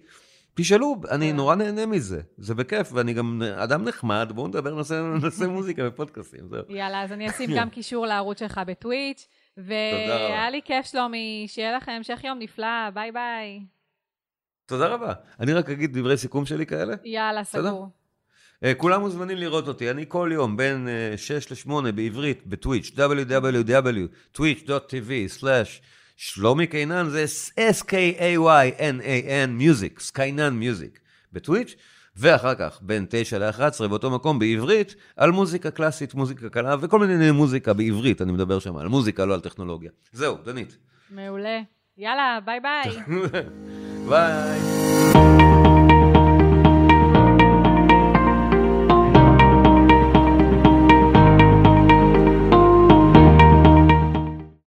תשאלו, אני כן. נורא נהנה מזה, זה בכיף, ואני גם אדם נחמד, בואו נדבר, נעשה, מוזיקה בפודקאסטים, זהו. יאללה, אז אני אשים גם קישור לערוץ שלך בטוויץ'. והיה לי כיף, שלומי, שיהיה לכם המשך יום נפלא, ביי ביי. תודה רבה. אני רק אגיד דברי סיכום שלי כאלה. יאללה, סגור. Uh, כולם מוזמנים לראות אותי, אני כל יום בין uh, 6 ל-8 בעברית בטוויץ', www.twitch.tv/שלומי קינן זה S-K-A-Y-N-A-N Music, סקיינן Music בטוויץ', ואחר כך בין 9 ל-11 באותו מקום בעברית, על מוזיקה קלאסית, מוזיקה קלה וכל מיני מוזיקה בעברית, אני מדבר שם על מוזיקה, לא על טכנולוגיה. זהו, דנית. מעולה. יאללה, ביי ביי. ביי.